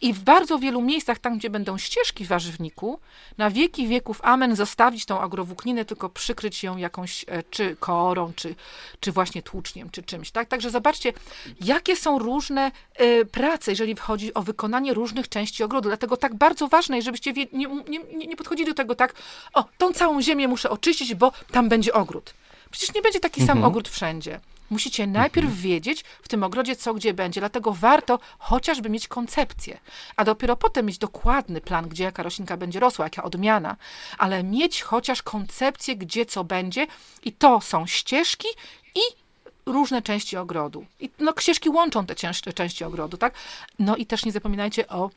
[SPEAKER 2] I w bardzo wielu miejscach, tam gdzie będą ścieżki w warzywniku, na wieki wieków amen zostawić tą agrowłókninę, tylko przykryć ją jakąś e, czy korą, czy, czy właśnie tłuczniem, czy czymś. Tak? Także zobaczcie, jakie są różne y, prace, jeżeli chodzi o wykonanie różnych części ogrodu. Dlatego tak bardzo ważne żebyście nie, nie, nie podchodzili do tego tak, o, tą całą ziemię muszę oczyścić, bo tam będzie ogród. Przecież nie będzie taki mhm. sam ogród wszędzie. Musicie najpierw mhm. wiedzieć w tym ogrodzie, co gdzie będzie, dlatego warto chociażby mieć koncepcję, a dopiero potem mieć dokładny plan, gdzie jaka roślinka będzie rosła, jaka odmiana, ale mieć chociaż koncepcję, gdzie co będzie i to są ścieżki i różne części ogrodu. I no, ścieżki łączą te części ogrodu, tak? No i też nie zapominajcie o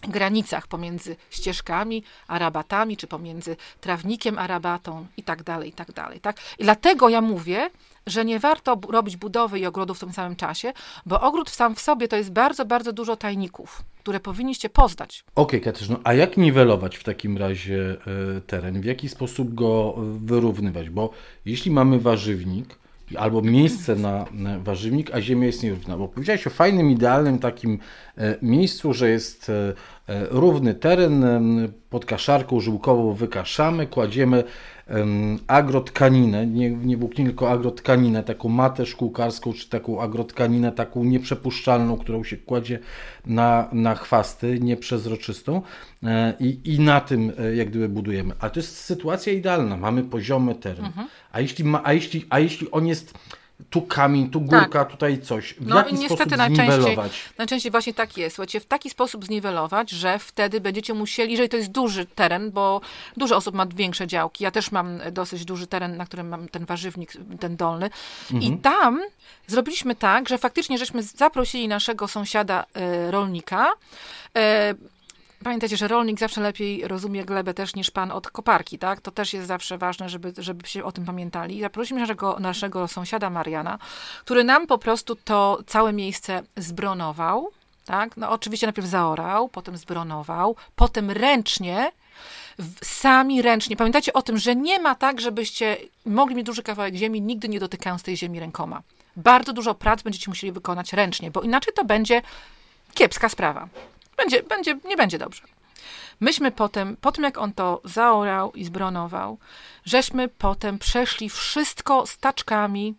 [SPEAKER 2] granicach pomiędzy ścieżkami a rabatami, czy pomiędzy trawnikiem a rabatą i tak dalej, i tak dalej. Tak? I dlatego ja mówię, że nie warto robić budowy i ogrodu w tym samym czasie, bo ogród sam w sobie to jest bardzo, bardzo dużo tajników, które powinniście poznać.
[SPEAKER 1] Okej, okay, Katarzyno, a jak niwelować w takim razie e, teren? W jaki sposób go wyrównywać? Bo jeśli mamy warzywnik, albo miejsce na, warzywnik, a ziemia jest nierówna. Bo powiedziałeś o fajnym, idealnym takim e, miejscu, że jest e, równy teren, pod kaszarką żyłkową wykaszamy, kładziemy agrotkaninę, nie, nie tylko agrotkaninę, taką matę szkółkarską, czy taką agrotkaninę, taką nieprzepuszczalną, którą się kładzie na, na chwasty, nieprzezroczystą e, i, i na tym jak gdyby budujemy. Ale to jest sytuacja idealna, mamy poziomy teren. Mhm. A, jeśli ma, a, jeśli, a jeśli on jest tu kamień, tu górka, tak. tutaj coś. W no, jaki niestety sposób najczęściej,
[SPEAKER 2] najczęściej właśnie tak jest. Słuchajcie, w taki sposób zniwelować, że wtedy będziecie musieli, jeżeli to jest duży teren, bo dużo osób ma większe działki. Ja też mam dosyć duży teren, na którym mam ten warzywnik, ten dolny. Mhm. I tam zrobiliśmy tak, że faktycznie żeśmy zaprosili naszego sąsiada y, rolnika. Y, Pamiętajcie, że rolnik zawsze lepiej rozumie glebę też niż pan od koparki, tak? To też jest zawsze ważne, żeby, żeby się o tym pamiętali. Zaprosiliśmy naszego, naszego sąsiada Mariana, który nam po prostu to całe miejsce zbronował, tak? No oczywiście najpierw zaorał, potem zbronował, potem ręcznie sami ręcznie. Pamiętajcie o tym, że nie ma tak, żebyście mogli mieć duży kawałek ziemi, nigdy nie dotykając tej ziemi rękoma. Bardzo dużo prac będziecie musieli wykonać ręcznie, bo inaczej to będzie kiepska sprawa. Będzie, będzie, nie będzie dobrze. Myśmy potem, po tym jak on to zaorał i zbronował, żeśmy potem przeszli wszystko staczkami,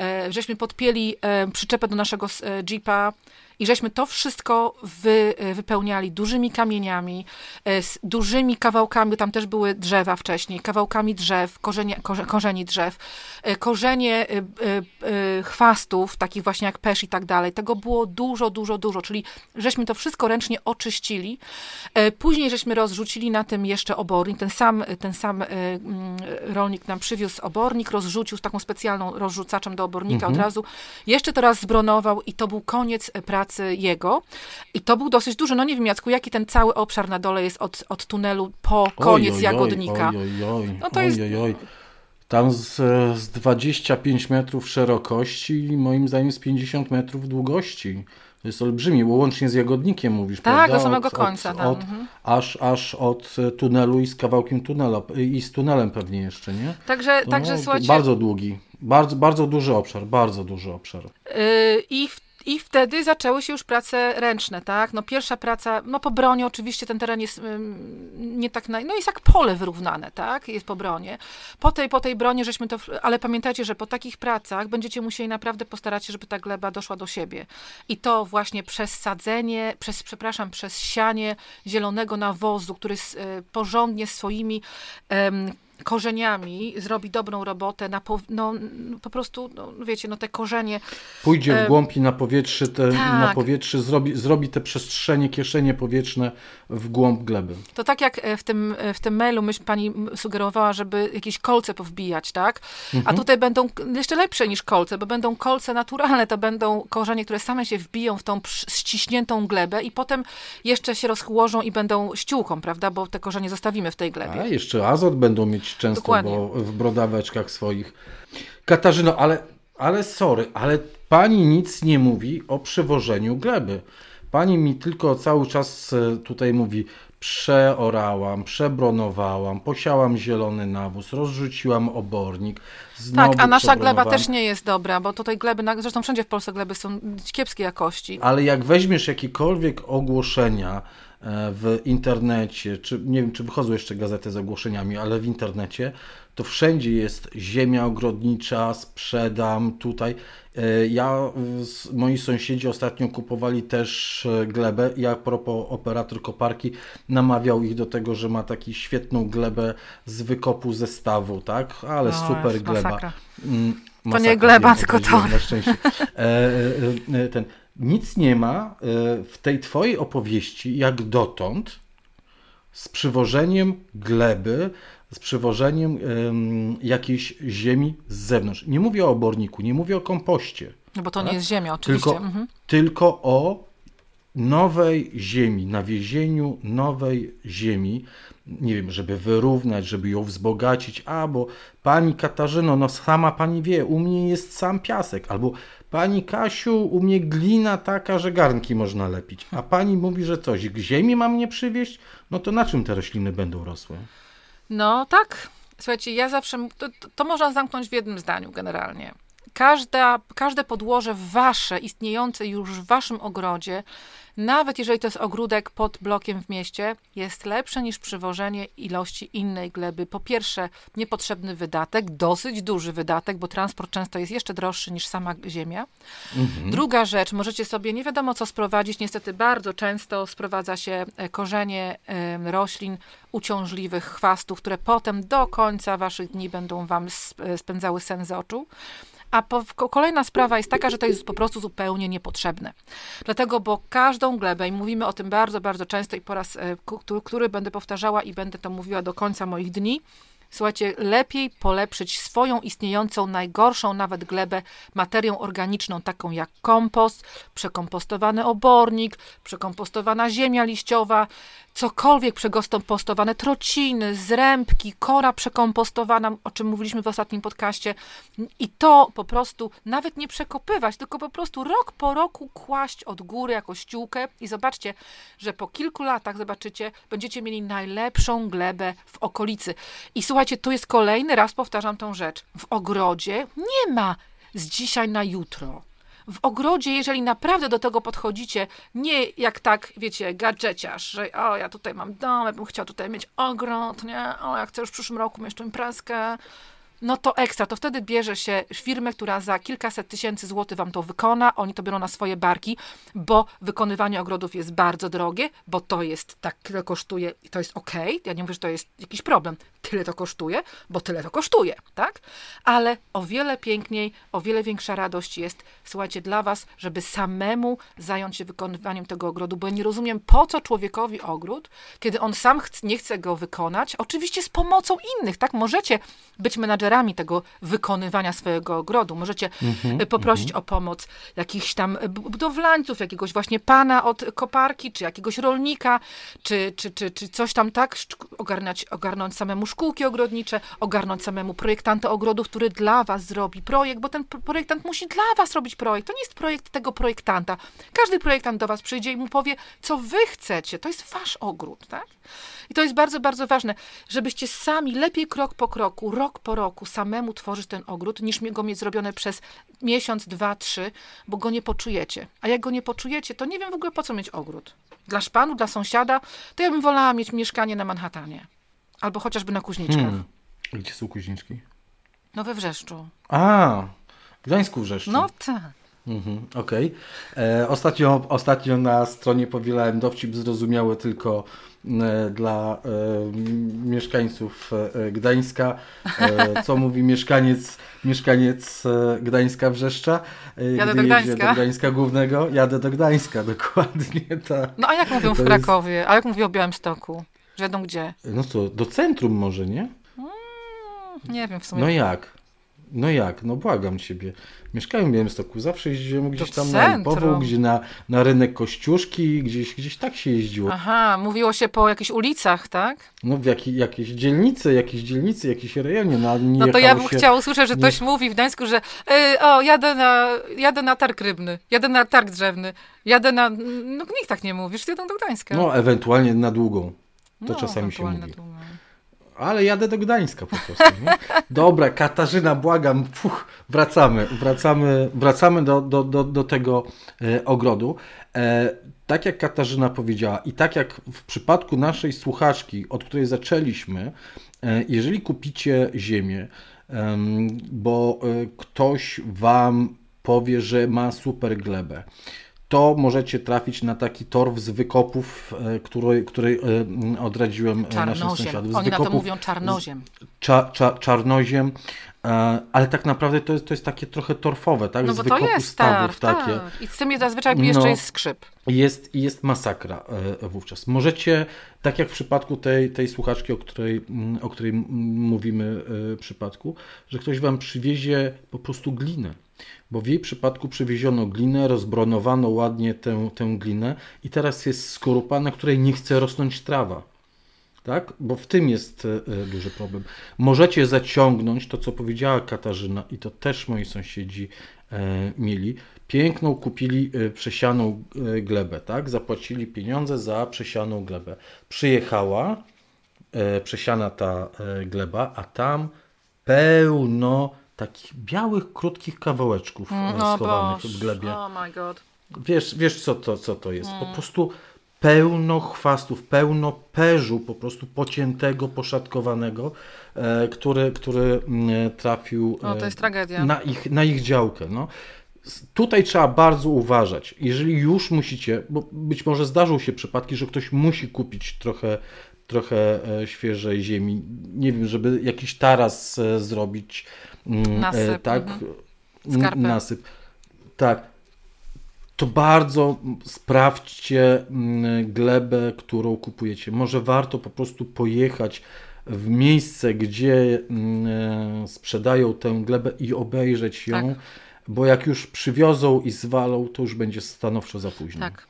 [SPEAKER 2] e, żeśmy podpięli e, przyczepę do naszego e, jeepa, i żeśmy to wszystko wy, e, wypełniali dużymi kamieniami, e, z dużymi kawałkami, tam też były drzewa wcześniej, kawałkami drzew, korzenie, korze, korzeni drzew, e, korzenie chwastów, takich właśnie jak pesz i tak dalej. Tego było dużo, dużo, dużo, czyli żeśmy to wszystko ręcznie oczyścili. Później żeśmy rozrzucili na tym jeszcze obornik. Ten sam, ten sam mm, rolnik nam przywiózł obornik, rozrzucił z taką specjalną rozrzucaczem do obornika mhm. od razu. Jeszcze to raz zbronował i to był koniec pracy pracy jego. I to był dosyć duży. No nie wiem, Jacku, jaki ten cały obszar na dole jest od, od tunelu po koniec oj, oj, Jagodnika.
[SPEAKER 1] Oj, oj, no to jest... Tam z, z 25 metrów szerokości i moim zdaniem z 50 metrów długości. To jest olbrzymie, bo łącznie z Jagodnikiem mówisz,
[SPEAKER 2] tak,
[SPEAKER 1] prawda?
[SPEAKER 2] do samego od, końca.
[SPEAKER 1] Od, od mhm. aż, aż od tunelu i z kawałkiem tunela, i z tunelem pewnie jeszcze, nie?
[SPEAKER 2] Także, no, także słuchajcie...
[SPEAKER 1] Bardzo długi, bardzo, bardzo duży obszar, bardzo duży obszar.
[SPEAKER 2] Yy, I w i wtedy zaczęły się już prace ręczne, tak? No pierwsza praca, no po bronie oczywiście ten teren jest nie tak, no jest jak pole wyrównane, tak? Jest po bronie. Po tej, po tej bronie żeśmy to, ale pamiętajcie, że po takich pracach będziecie musieli naprawdę postarać się, żeby ta gleba doszła do siebie. I to właśnie przez sadzenie, przez, przepraszam, przez sianie zielonego nawozu, który jest e, porządnie swoimi korzeniami zrobi dobrą robotę, na po, no, po prostu, no, wiecie, no te korzenie...
[SPEAKER 1] Pójdzie w głąb i na powietrze, te, tak. na powietrze zrobi, zrobi te przestrzenie, kieszenie powietrzne w głąb gleby.
[SPEAKER 2] To tak jak e, w tym, e, w tym mailu myśl pani sugerowała, żeby jakieś kolce powbijać, tak? Mhm. A tutaj będą jeszcze lepsze niż kolce, bo będą kolce naturalne, to będą korzenie, które same się wbiją w tą ściśniętą glebę i potem jeszcze się rozchłożą i będą ściółką, prawda? Bo te korzenie zostawimy w tej glebie.
[SPEAKER 1] A jeszcze azot będą mieć często Dokładnie. bo w brodaweczkach swoich. Katarzyno, ale, ale sorry, ale pani nic nie mówi o przywożeniu gleby. Pani mi tylko cały czas e, tutaj mówi, przeorałam, przebronowałam, posiałam zielony nawóz, rozrzuciłam obornik.
[SPEAKER 2] tak, a nasza gleba też nie jest dobra, bo tutaj gleby, zresztą wszędzie w Polsce gleby są kiepskiej jakości.
[SPEAKER 1] Ale jak weźmiesz jakiekolwiek ogłoszenia, w internecie, czy nie wiem, czy wychodzą jeszcze gazety z ogłoszeniami, ale w internecie, to wszędzie jest ziemia ogrodnicza, sprzedam tutaj. E, ja, moi sąsiedzi ostatnio kupowali też e, glebę. Ja, a propos operator koparki, namawiał ich do tego, że ma taką świetną glebę z wykopu zestawu, tak? Ale no, super gleba. Masakra.
[SPEAKER 2] Mm, masakra, to nie gleba, tylko to.
[SPEAKER 1] Na szczęście. E, ten, nic nie ma e, w tej twojej opowieści, jak dotąd, z przywożeniem gleby, z przywożeniem jakiejś ziemi z zewnątrz. Nie mówię o oborniku, nie mówię o kompoście.
[SPEAKER 2] No bo to tak? nie jest ziemia, oczywiście.
[SPEAKER 1] Tylko, mhm. tylko o nowej ziemi, nawiezieniu nowej ziemi, nie wiem, żeby wyrównać, żeby ją wzbogacić, a bo pani Katarzyno, no sama pani wie, u mnie jest sam piasek, albo Pani Kasiu, u mnie glina taka, że garnki można lepić. A pani mówi, że coś k ziemi mam nie przywieźć? No to na czym te rośliny będą rosły?
[SPEAKER 2] No tak. Słuchajcie, ja zawsze. To, to można zamknąć w jednym zdaniu generalnie. każda, każde podłoże wasze, istniejące już w waszym ogrodzie, nawet jeżeli to jest ogródek pod blokiem w mieście, jest lepsze niż przywożenie ilości innej gleby. Po pierwsze, niepotrzebny wydatek, dosyć duży wydatek, bo transport często jest jeszcze droższy niż sama ziemia. Mhm. Druga rzecz, możecie sobie nie wiadomo co sprowadzić. Niestety bardzo często sprowadza się e, korzenie roślin uciążliwych, chwastów, które potem do końca waszych dni będą wam e, spędzały sen z oczu. A po, kolejna sprawa jest taka, że to jest po prostu zupełnie niepotrzebne. Dlatego, bo każdą glebę, i mówimy o tym bardzo, bardzo często i po raz, e, który, który będę powtarzała i będę to mówiła do końca moich dni, Słuchajcie, lepiej polepszyć swoją istniejącą, najgorszą nawet glebę materią organiczną, taką jak kompost, przekompostowany obornik, przekompostowana ziemia liściowa, cokolwiek przekompostowane, trociny, zrębki, kora przekompostowana, o czym mówiliśmy w ostatnim podcaście. I to po prostu nawet nie przekopywać, tylko po prostu rok po roku kłaść od góry jako ściółkę i zobaczcie, że po kilku latach, zobaczycie, będziecie mieli najlepszą glebę w okolicy. I słuchajcie, tu jest kolejny raz, powtarzam tą rzecz. W ogrodzie nie ma z dzisiaj na jutro. W ogrodzie, jeżeli naprawdę do tego podchodzicie, nie jak tak, wiecie, gadżeciarz, że o, ja tutaj mam dom, ja bym chciał tutaj mieć ogród, nie, o, ja chcę już w przyszłym roku mieć tu imprezkę, no to ekstra, to wtedy bierze się firmę, która za kilkaset tysięcy złotych wam to wykona, oni to biorą na swoje barki, bo wykonywanie ogrodów jest bardzo drogie, bo to jest, tak tyle kosztuje i to jest ok, ja nie mówię, że to jest jakiś problem, tyle to kosztuje, bo tyle to kosztuje, tak? Ale o wiele piękniej, o wiele większa radość jest, słuchajcie, dla was, żeby samemu zająć się wykonywaniem tego ogrodu, bo ja nie rozumiem, po co człowiekowi ogród, kiedy on sam nie chce go wykonać, oczywiście z pomocą innych, tak? Możecie być menadżerami tego wykonywania swojego ogrodu, możecie mm-hmm, poprosić mm-hmm. o pomoc jakichś tam budowlańców, jakiegoś właśnie pana od koparki, czy jakiegoś rolnika, czy, czy, czy, czy coś tam, tak? Ogarnąć, ogarnąć samemu szkółki ogrodnicze, ogarnąć samemu projektanta ogrodów, który dla was zrobi projekt, bo ten projektant musi dla was robić projekt. To nie jest projekt tego projektanta. Każdy projektant do was przyjdzie i mu powie, co wy chcecie. To jest wasz ogród, tak? I to jest bardzo, bardzo ważne, żebyście sami lepiej krok po kroku, rok po roku samemu tworzyć ten ogród, niż go mieć zrobione przez miesiąc, dwa, trzy, bo go nie poczujecie. A jak go nie poczujecie, to nie wiem w ogóle po co mieć ogród. Dla szpanu, dla sąsiada, to ja bym wolała mieć mieszkanie na Manhattanie. Albo chociażby na Kuźniczkach. Hmm.
[SPEAKER 1] Gdzie są Kuźniczki?
[SPEAKER 2] No we Wrzeszczu.
[SPEAKER 1] A, w Gdańsku Wrzeszczu.
[SPEAKER 2] No tak.
[SPEAKER 1] Mhm, Okej. Okay. E, ostatnio, ostatnio na stronie powielałem dowcip zrozumiały tylko e, dla e, mieszkańców e, Gdańska. E, co mówi mieszkaniec, mieszkaniec e, Gdańska Wrzeszcza?
[SPEAKER 2] Jadę do Gdańska.
[SPEAKER 1] do Gdańska Głównego. Jadę do Gdańska, dokładnie tak.
[SPEAKER 2] No a jak mówią w Krakowie? A jak mówią o Białymstoku? Wiadomo gdzie.
[SPEAKER 1] No co, do centrum może, nie?
[SPEAKER 2] Mm, nie wiem w sumie.
[SPEAKER 1] No jak? No jak? No błagam ciebie. Mieszkałem w Białymstoku, zawsze jeździłem gdzieś tam na Lipową, gdzie na, na rynek Kościuszki, gdzieś, gdzieś tak się jeździło.
[SPEAKER 2] Aha, mówiło się po jakichś ulicach, tak?
[SPEAKER 1] No w jakiej, jakiejś dzielnicy, jakiejś dzielnicy, jakiejś rejonie. No,
[SPEAKER 2] no to ja bym się... chciała usłyszeć, że ktoś nie... mówi w Gdańsku, że yy, o, jadę na, jadę na targ rybny, jadę na targ drzewny, jadę na... No nikt tak nie mówi, że jadą do Gdańska.
[SPEAKER 1] No ewentualnie na długą. To no, czasami się mówi. Ale jadę do Gdańska po prostu. Nie? Dobra, Katarzyna, błagam, Puch, wracamy, wracamy, wracamy do, do, do, do tego e, ogrodu. E, tak jak Katarzyna powiedziała i tak jak w przypadku naszej słuchaczki, od której zaczęliśmy, e, jeżeli kupicie ziemię, bo e, ktoś Wam powie, że ma super glebę, to możecie trafić na taki torf z wykopów, e, który, który e, odradziłem
[SPEAKER 2] e, czarnoziem. naszym sąsiadom. Z Oni wykopów, na to mówią czarnoziem.
[SPEAKER 1] Cza, cza, czarnoziem, ale tak naprawdę to jest, to jest takie trochę torfowe, tak?
[SPEAKER 2] No bo z to jest stawów, takie. Tak. I z tym zazwyczaj no, jeszcze jest skrzyp.
[SPEAKER 1] Jest, jest masakra wówczas. Możecie, tak jak w przypadku tej, tej słuchaczki, o której, o której mówimy w przypadku, że ktoś wam przywiezie po prostu glinę bo w jej przypadku przywieziono glinę, rozbronowano ładnie tę, tę glinę i teraz jest skorupa, na której nie chce rosnąć trawa. Tak? Bo w tym jest e, e, duży problem. Możecie zaciągnąć to, co powiedziała Katarzyna, i to też moi sąsiedzi e, mieli. Piękną kupili przesianą glebę, tak? Zapłacili pieniądze za przesianą glebę. Przyjechała przesiana ta gleba, a tam pełno takich białych, krótkich kawałeczków mm, schowanych w glebie.
[SPEAKER 2] Oh my god.
[SPEAKER 1] Wiesz, wiesz co, to, co to jest? Mm. Po prostu pełno chwastów, pełno perzu po prostu pociętego, poszatkowanego, e, który, który mm, trafił
[SPEAKER 2] e, to jest tragedia.
[SPEAKER 1] Na, ich, na ich działkę. No. Tutaj trzeba bardzo uważać. Jeżeli już musicie, bo być może zdarzą się przypadki, że ktoś musi kupić trochę, trochę e, świeżej ziemi, nie wiem, żeby jakiś taras e, zrobić,
[SPEAKER 2] nasyp,
[SPEAKER 1] tak, mhm. nasyp. Tak, to bardzo sprawdźcie mm, glebę, którą kupujecie. Może warto po prostu pojechać w miejsce, gdzie mm, sprzedają tę glebę i obejrzeć ją, tak. bo jak już przywiozą i zwalą, to już będzie stanowczo za późno.
[SPEAKER 2] Tak.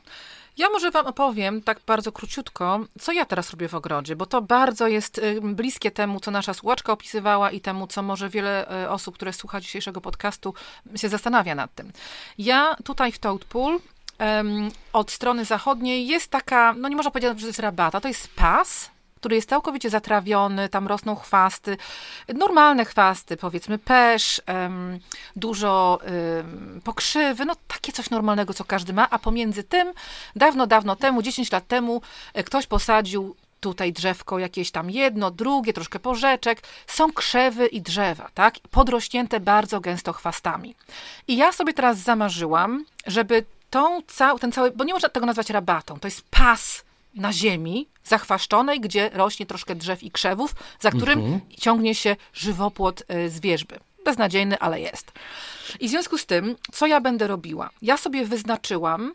[SPEAKER 2] Ja może Wam opowiem tak bardzo króciutko, co ja teraz robię w ogrodzie, bo to bardzo jest y, bliskie temu, co nasza słuchaczka opisywała i temu, co może wiele y, osób, które słucha dzisiejszego podcastu, się zastanawia nad tym. Ja tutaj w Toadpool od strony zachodniej jest taka, no nie można powiedzieć, że to jest rabata, to jest pas, który jest całkowicie zatrawiony, tam rosną chwasty, normalne chwasty, powiedzmy pesz, dużo pokrzywy, no takie coś normalnego, co każdy ma, a pomiędzy tym, dawno, dawno temu, 10 lat temu, e, ktoś posadził tutaj drzewko jakieś tam jedno, drugie, troszkę porzeczek, są krzewy i drzewa, tak? Podrośnięte bardzo gęsto chwastami. I ja sobie teraz zamarzyłam, żeby tą cał, ten cały, bo nie można tego nazwać rabatą, to jest pas na ziemi zachwaszczonej, gdzie rośnie troszkę drzew i krzewów, za którym mhm. ciągnie się żywopłot y, z wierzby. Beznadziejny, ale jest. I w związku z tym, co ja będę robiła? Ja sobie wyznaczyłam,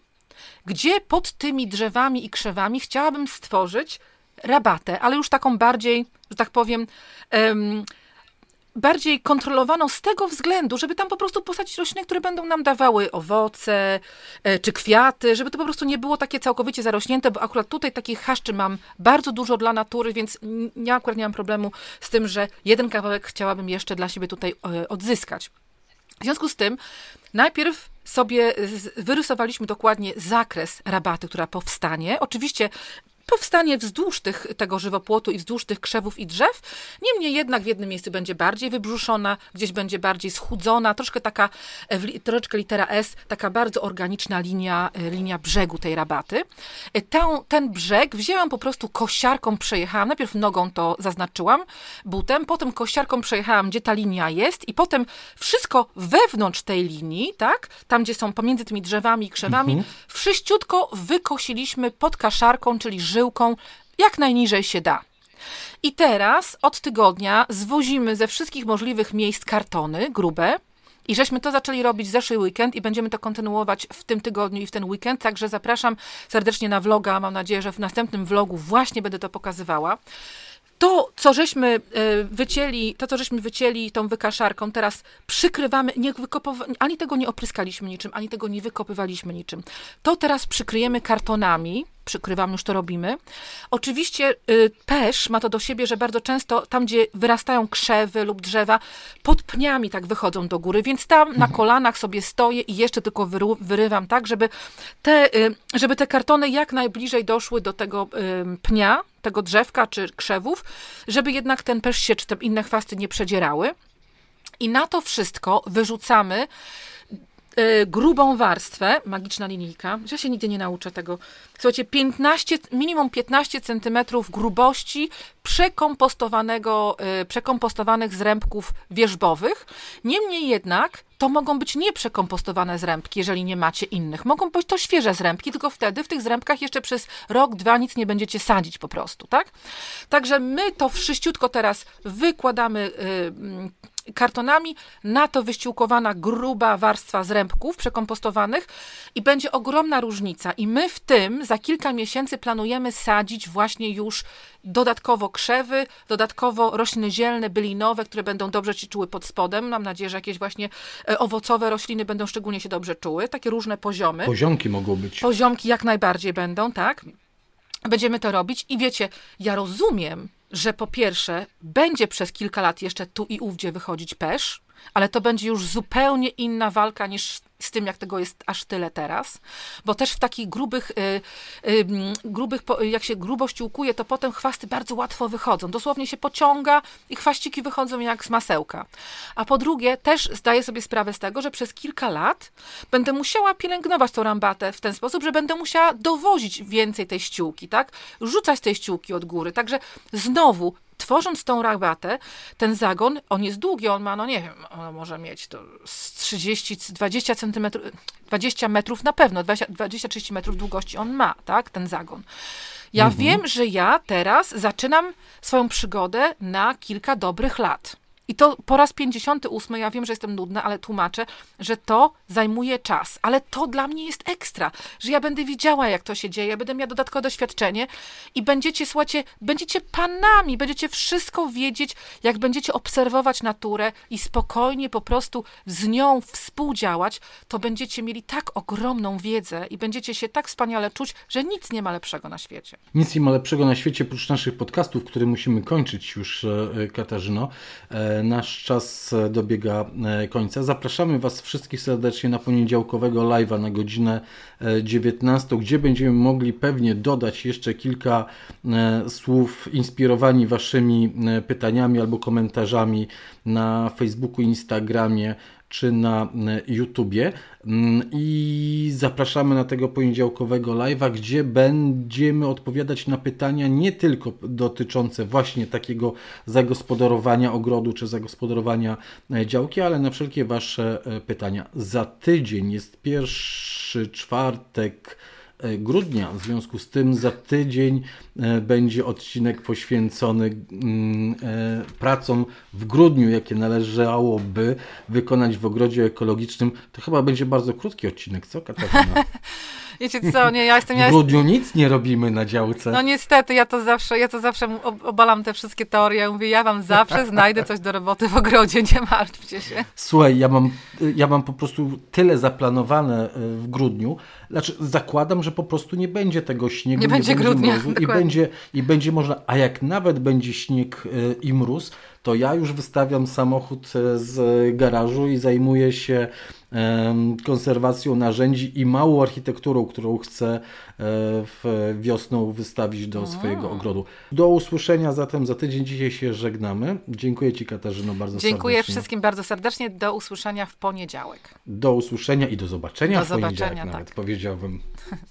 [SPEAKER 2] gdzie pod tymi drzewami i krzewami chciałabym stworzyć rabatę, ale już taką bardziej, że tak powiem, um, bardziej kontrolowaną z tego względu, żeby tam po prostu posadzić rośliny, które będą nam dawały owoce e, czy kwiaty, żeby to po prostu nie było takie całkowicie zarośnięte, bo akurat tutaj takich chaszczy mam bardzo dużo dla natury, więc ja akurat nie mam problemu z tym, że jeden kawałek chciałabym jeszcze dla siebie tutaj e, odzyskać. W związku z tym najpierw sobie wyrysowaliśmy dokładnie zakres rabaty, która powstanie. Oczywiście powstanie wzdłuż tych, tego żywopłotu i wzdłuż tych krzewów i drzew. Niemniej jednak w jednym miejscu będzie bardziej wybrzuszona, gdzieś będzie bardziej schudzona, troszkę taka, e, troszeczkę litera S, taka bardzo organiczna linia, e, linia brzegu tej rabaty. E, ten, ten brzeg wzięłam po prostu kosiarką, przejechałam, najpierw nogą to zaznaczyłam, butem, potem kosiarką przejechałam, gdzie ta linia jest i potem wszystko wewnątrz tej linii, tak, tam gdzie są pomiędzy tymi drzewami i krzewami, mhm. wszyściutko wykosiliśmy pod kaszarką, czyli żyłką, jak najniżej się da. I teraz od tygodnia zwozimy ze wszystkich możliwych miejsc kartony grube. I żeśmy to zaczęli robić zeszły weekend i będziemy to kontynuować w tym tygodniu i w ten weekend. Także zapraszam serdecznie na vloga. Mam nadzieję, że w następnym vlogu właśnie będę to pokazywała to, co żeśmy e, wycięli, to, co żeśmy wycięli tą wykaszarką, teraz przykrywamy, nie wykopowa- ani tego nie opryskaliśmy niczym, ani tego nie wykopywaliśmy niczym. To teraz przykryjemy kartonami, przykrywam, już to robimy. Oczywiście y, pesz ma to do siebie, że bardzo często tam, gdzie wyrastają krzewy lub drzewa, pod pniami tak wychodzą do góry, więc tam mhm. na kolanach sobie stoję i jeszcze tylko wyru, wyrywam tak, żeby te, y, żeby te kartony jak najbliżej doszły do tego y, pnia, tego drzewka czy krzewów, żeby jednak ten pesz się czy te inne chwasty nie przedzierały. I na to wszystko wyrzucamy y, grubą warstwę, magiczna linijka, ja się nigdy nie nauczę tego. Słuchajcie, 15, minimum 15 centymetrów grubości przekompostowanego, y, przekompostowanych zrębków wierzbowych. Niemniej jednak to mogą być nieprzekompostowane zrębki, jeżeli nie macie innych. Mogą być to świeże zrębki, tylko wtedy w tych zrębkach jeszcze przez rok, dwa nic nie będziecie sadzić po prostu, tak? Także my to wszyściutko teraz wykładamy yy, kartonami, na to wyściółkowana gruba warstwa zrębków przekompostowanych i będzie ogromna różnica. I my w tym za kilka miesięcy planujemy sadzić właśnie już dodatkowo krzewy, dodatkowo rośliny zielne, bylinowe, które będą dobrze się czuły pod spodem. Mam nadzieję, że jakieś właśnie e, owocowe rośliny będą szczególnie się dobrze czuły. Takie różne poziomy.
[SPEAKER 1] Poziomki mogą być.
[SPEAKER 2] Poziomki jak najbardziej będą, tak. Będziemy to robić i wiecie, ja rozumiem, że po pierwsze będzie przez kilka lat jeszcze tu i ówdzie wychodzić pesz, ale to będzie już zupełnie inna walka niż z tym, jak tego jest aż tyle teraz, bo też w takich grubych, y, y, grubych, jak się grubość łukuje, to potem chwasty bardzo łatwo wychodzą. Dosłownie się pociąga i chwaściki wychodzą jak z masełka. A po drugie, też zdaję sobie sprawę z tego, że przez kilka lat będę musiała pielęgnować tą rambatę w ten sposób, że będę musiała dowozić więcej tej ściółki, tak? Rzucać tej ściółki od góry. Także znowu tworząc tą rabatę, ten zagon, on jest długi, on ma, no nie wiem, on może mieć to z 30, 20 centymetrów, 20 metrów na pewno, 20-30 metrów długości on ma, tak, ten zagon. Ja mhm. wiem, że ja teraz zaczynam swoją przygodę na kilka dobrych lat. I to po raz 58, ja wiem, że jestem nudna, ale tłumaczę, że to zajmuje czas. Ale to dla mnie jest ekstra, że ja będę widziała, jak to się dzieje, będę miała dodatkowe doświadczenie i będziecie, słuchajcie, będziecie panami, będziecie wszystko wiedzieć, jak będziecie obserwować naturę i spokojnie po prostu z nią współdziałać, to będziecie mieli tak ogromną wiedzę i będziecie się tak wspaniale czuć, że nic nie ma lepszego na świecie.
[SPEAKER 1] Nic nie ma lepszego na świecie, oprócz naszych podcastów, które musimy kończyć już, e, Katarzyno. E, Nasz czas dobiega e, końca. Zapraszamy Was wszystkich serdecznie na poniedziałkowego live'a na godzinę 19, e, gdzie będziemy mogli pewnie dodać jeszcze kilka e, słów inspirowani Waszymi pytaniami albo komentarzami na Facebooku, Instagramie czy na e, YouTubie. Mm, I zapraszamy na tego poniedziałkowego live'a, gdzie będziemy odpowiadać na pytania nie tylko dotyczące właśnie takiego zagospodarowania ogrodu czy zagospodarowania e, działki, ale na wszelkie Wasze e, pytania. Za tydzień jest pierwszy czwartek grudnia. W związku z tym za tydzień e, będzie odcinek poświęcony mm, e, pracom w grudniu, jakie należałoby wykonać w ogrodzie ekologicznym. To chyba będzie bardzo krótki odcinek, co Katarzyna?
[SPEAKER 2] Wiecie co, nie, ja jestem...
[SPEAKER 1] W grudniu nic nie robimy na działce.
[SPEAKER 2] No niestety, ja to zawsze, ja to zawsze obalam te wszystkie teorie. Mówię, ja wam zawsze znajdę coś do roboty w ogrodzie, nie martwcie się.
[SPEAKER 1] Słuchaj, ja mam, ja mam po prostu tyle zaplanowane w grudniu, znaczy, zakładam, że po prostu nie będzie tego śniegu.
[SPEAKER 2] Nie, nie będzie, będzie grudnia.
[SPEAKER 1] Mrozu, i, będzie, I będzie można, a jak nawet będzie śnieg e, i mróz, to ja już wystawiam samochód e, z garażu i zajmuję się konserwacją narzędzi i małą architekturą, którą chcę e, w wiosną wystawić do swojego ogrodu. Do usłyszenia zatem za tydzień. Dzisiaj się żegnamy. Dziękuję Ci Katarzyno bardzo
[SPEAKER 2] Dziękuję serdecznie. Dziękuję wszystkim bardzo serdecznie. Do usłyszenia w poniedziałek.
[SPEAKER 1] Do usłyszenia i do zobaczenia do w zobaczenia, poniedziałek tak. nawet powiedziałbym.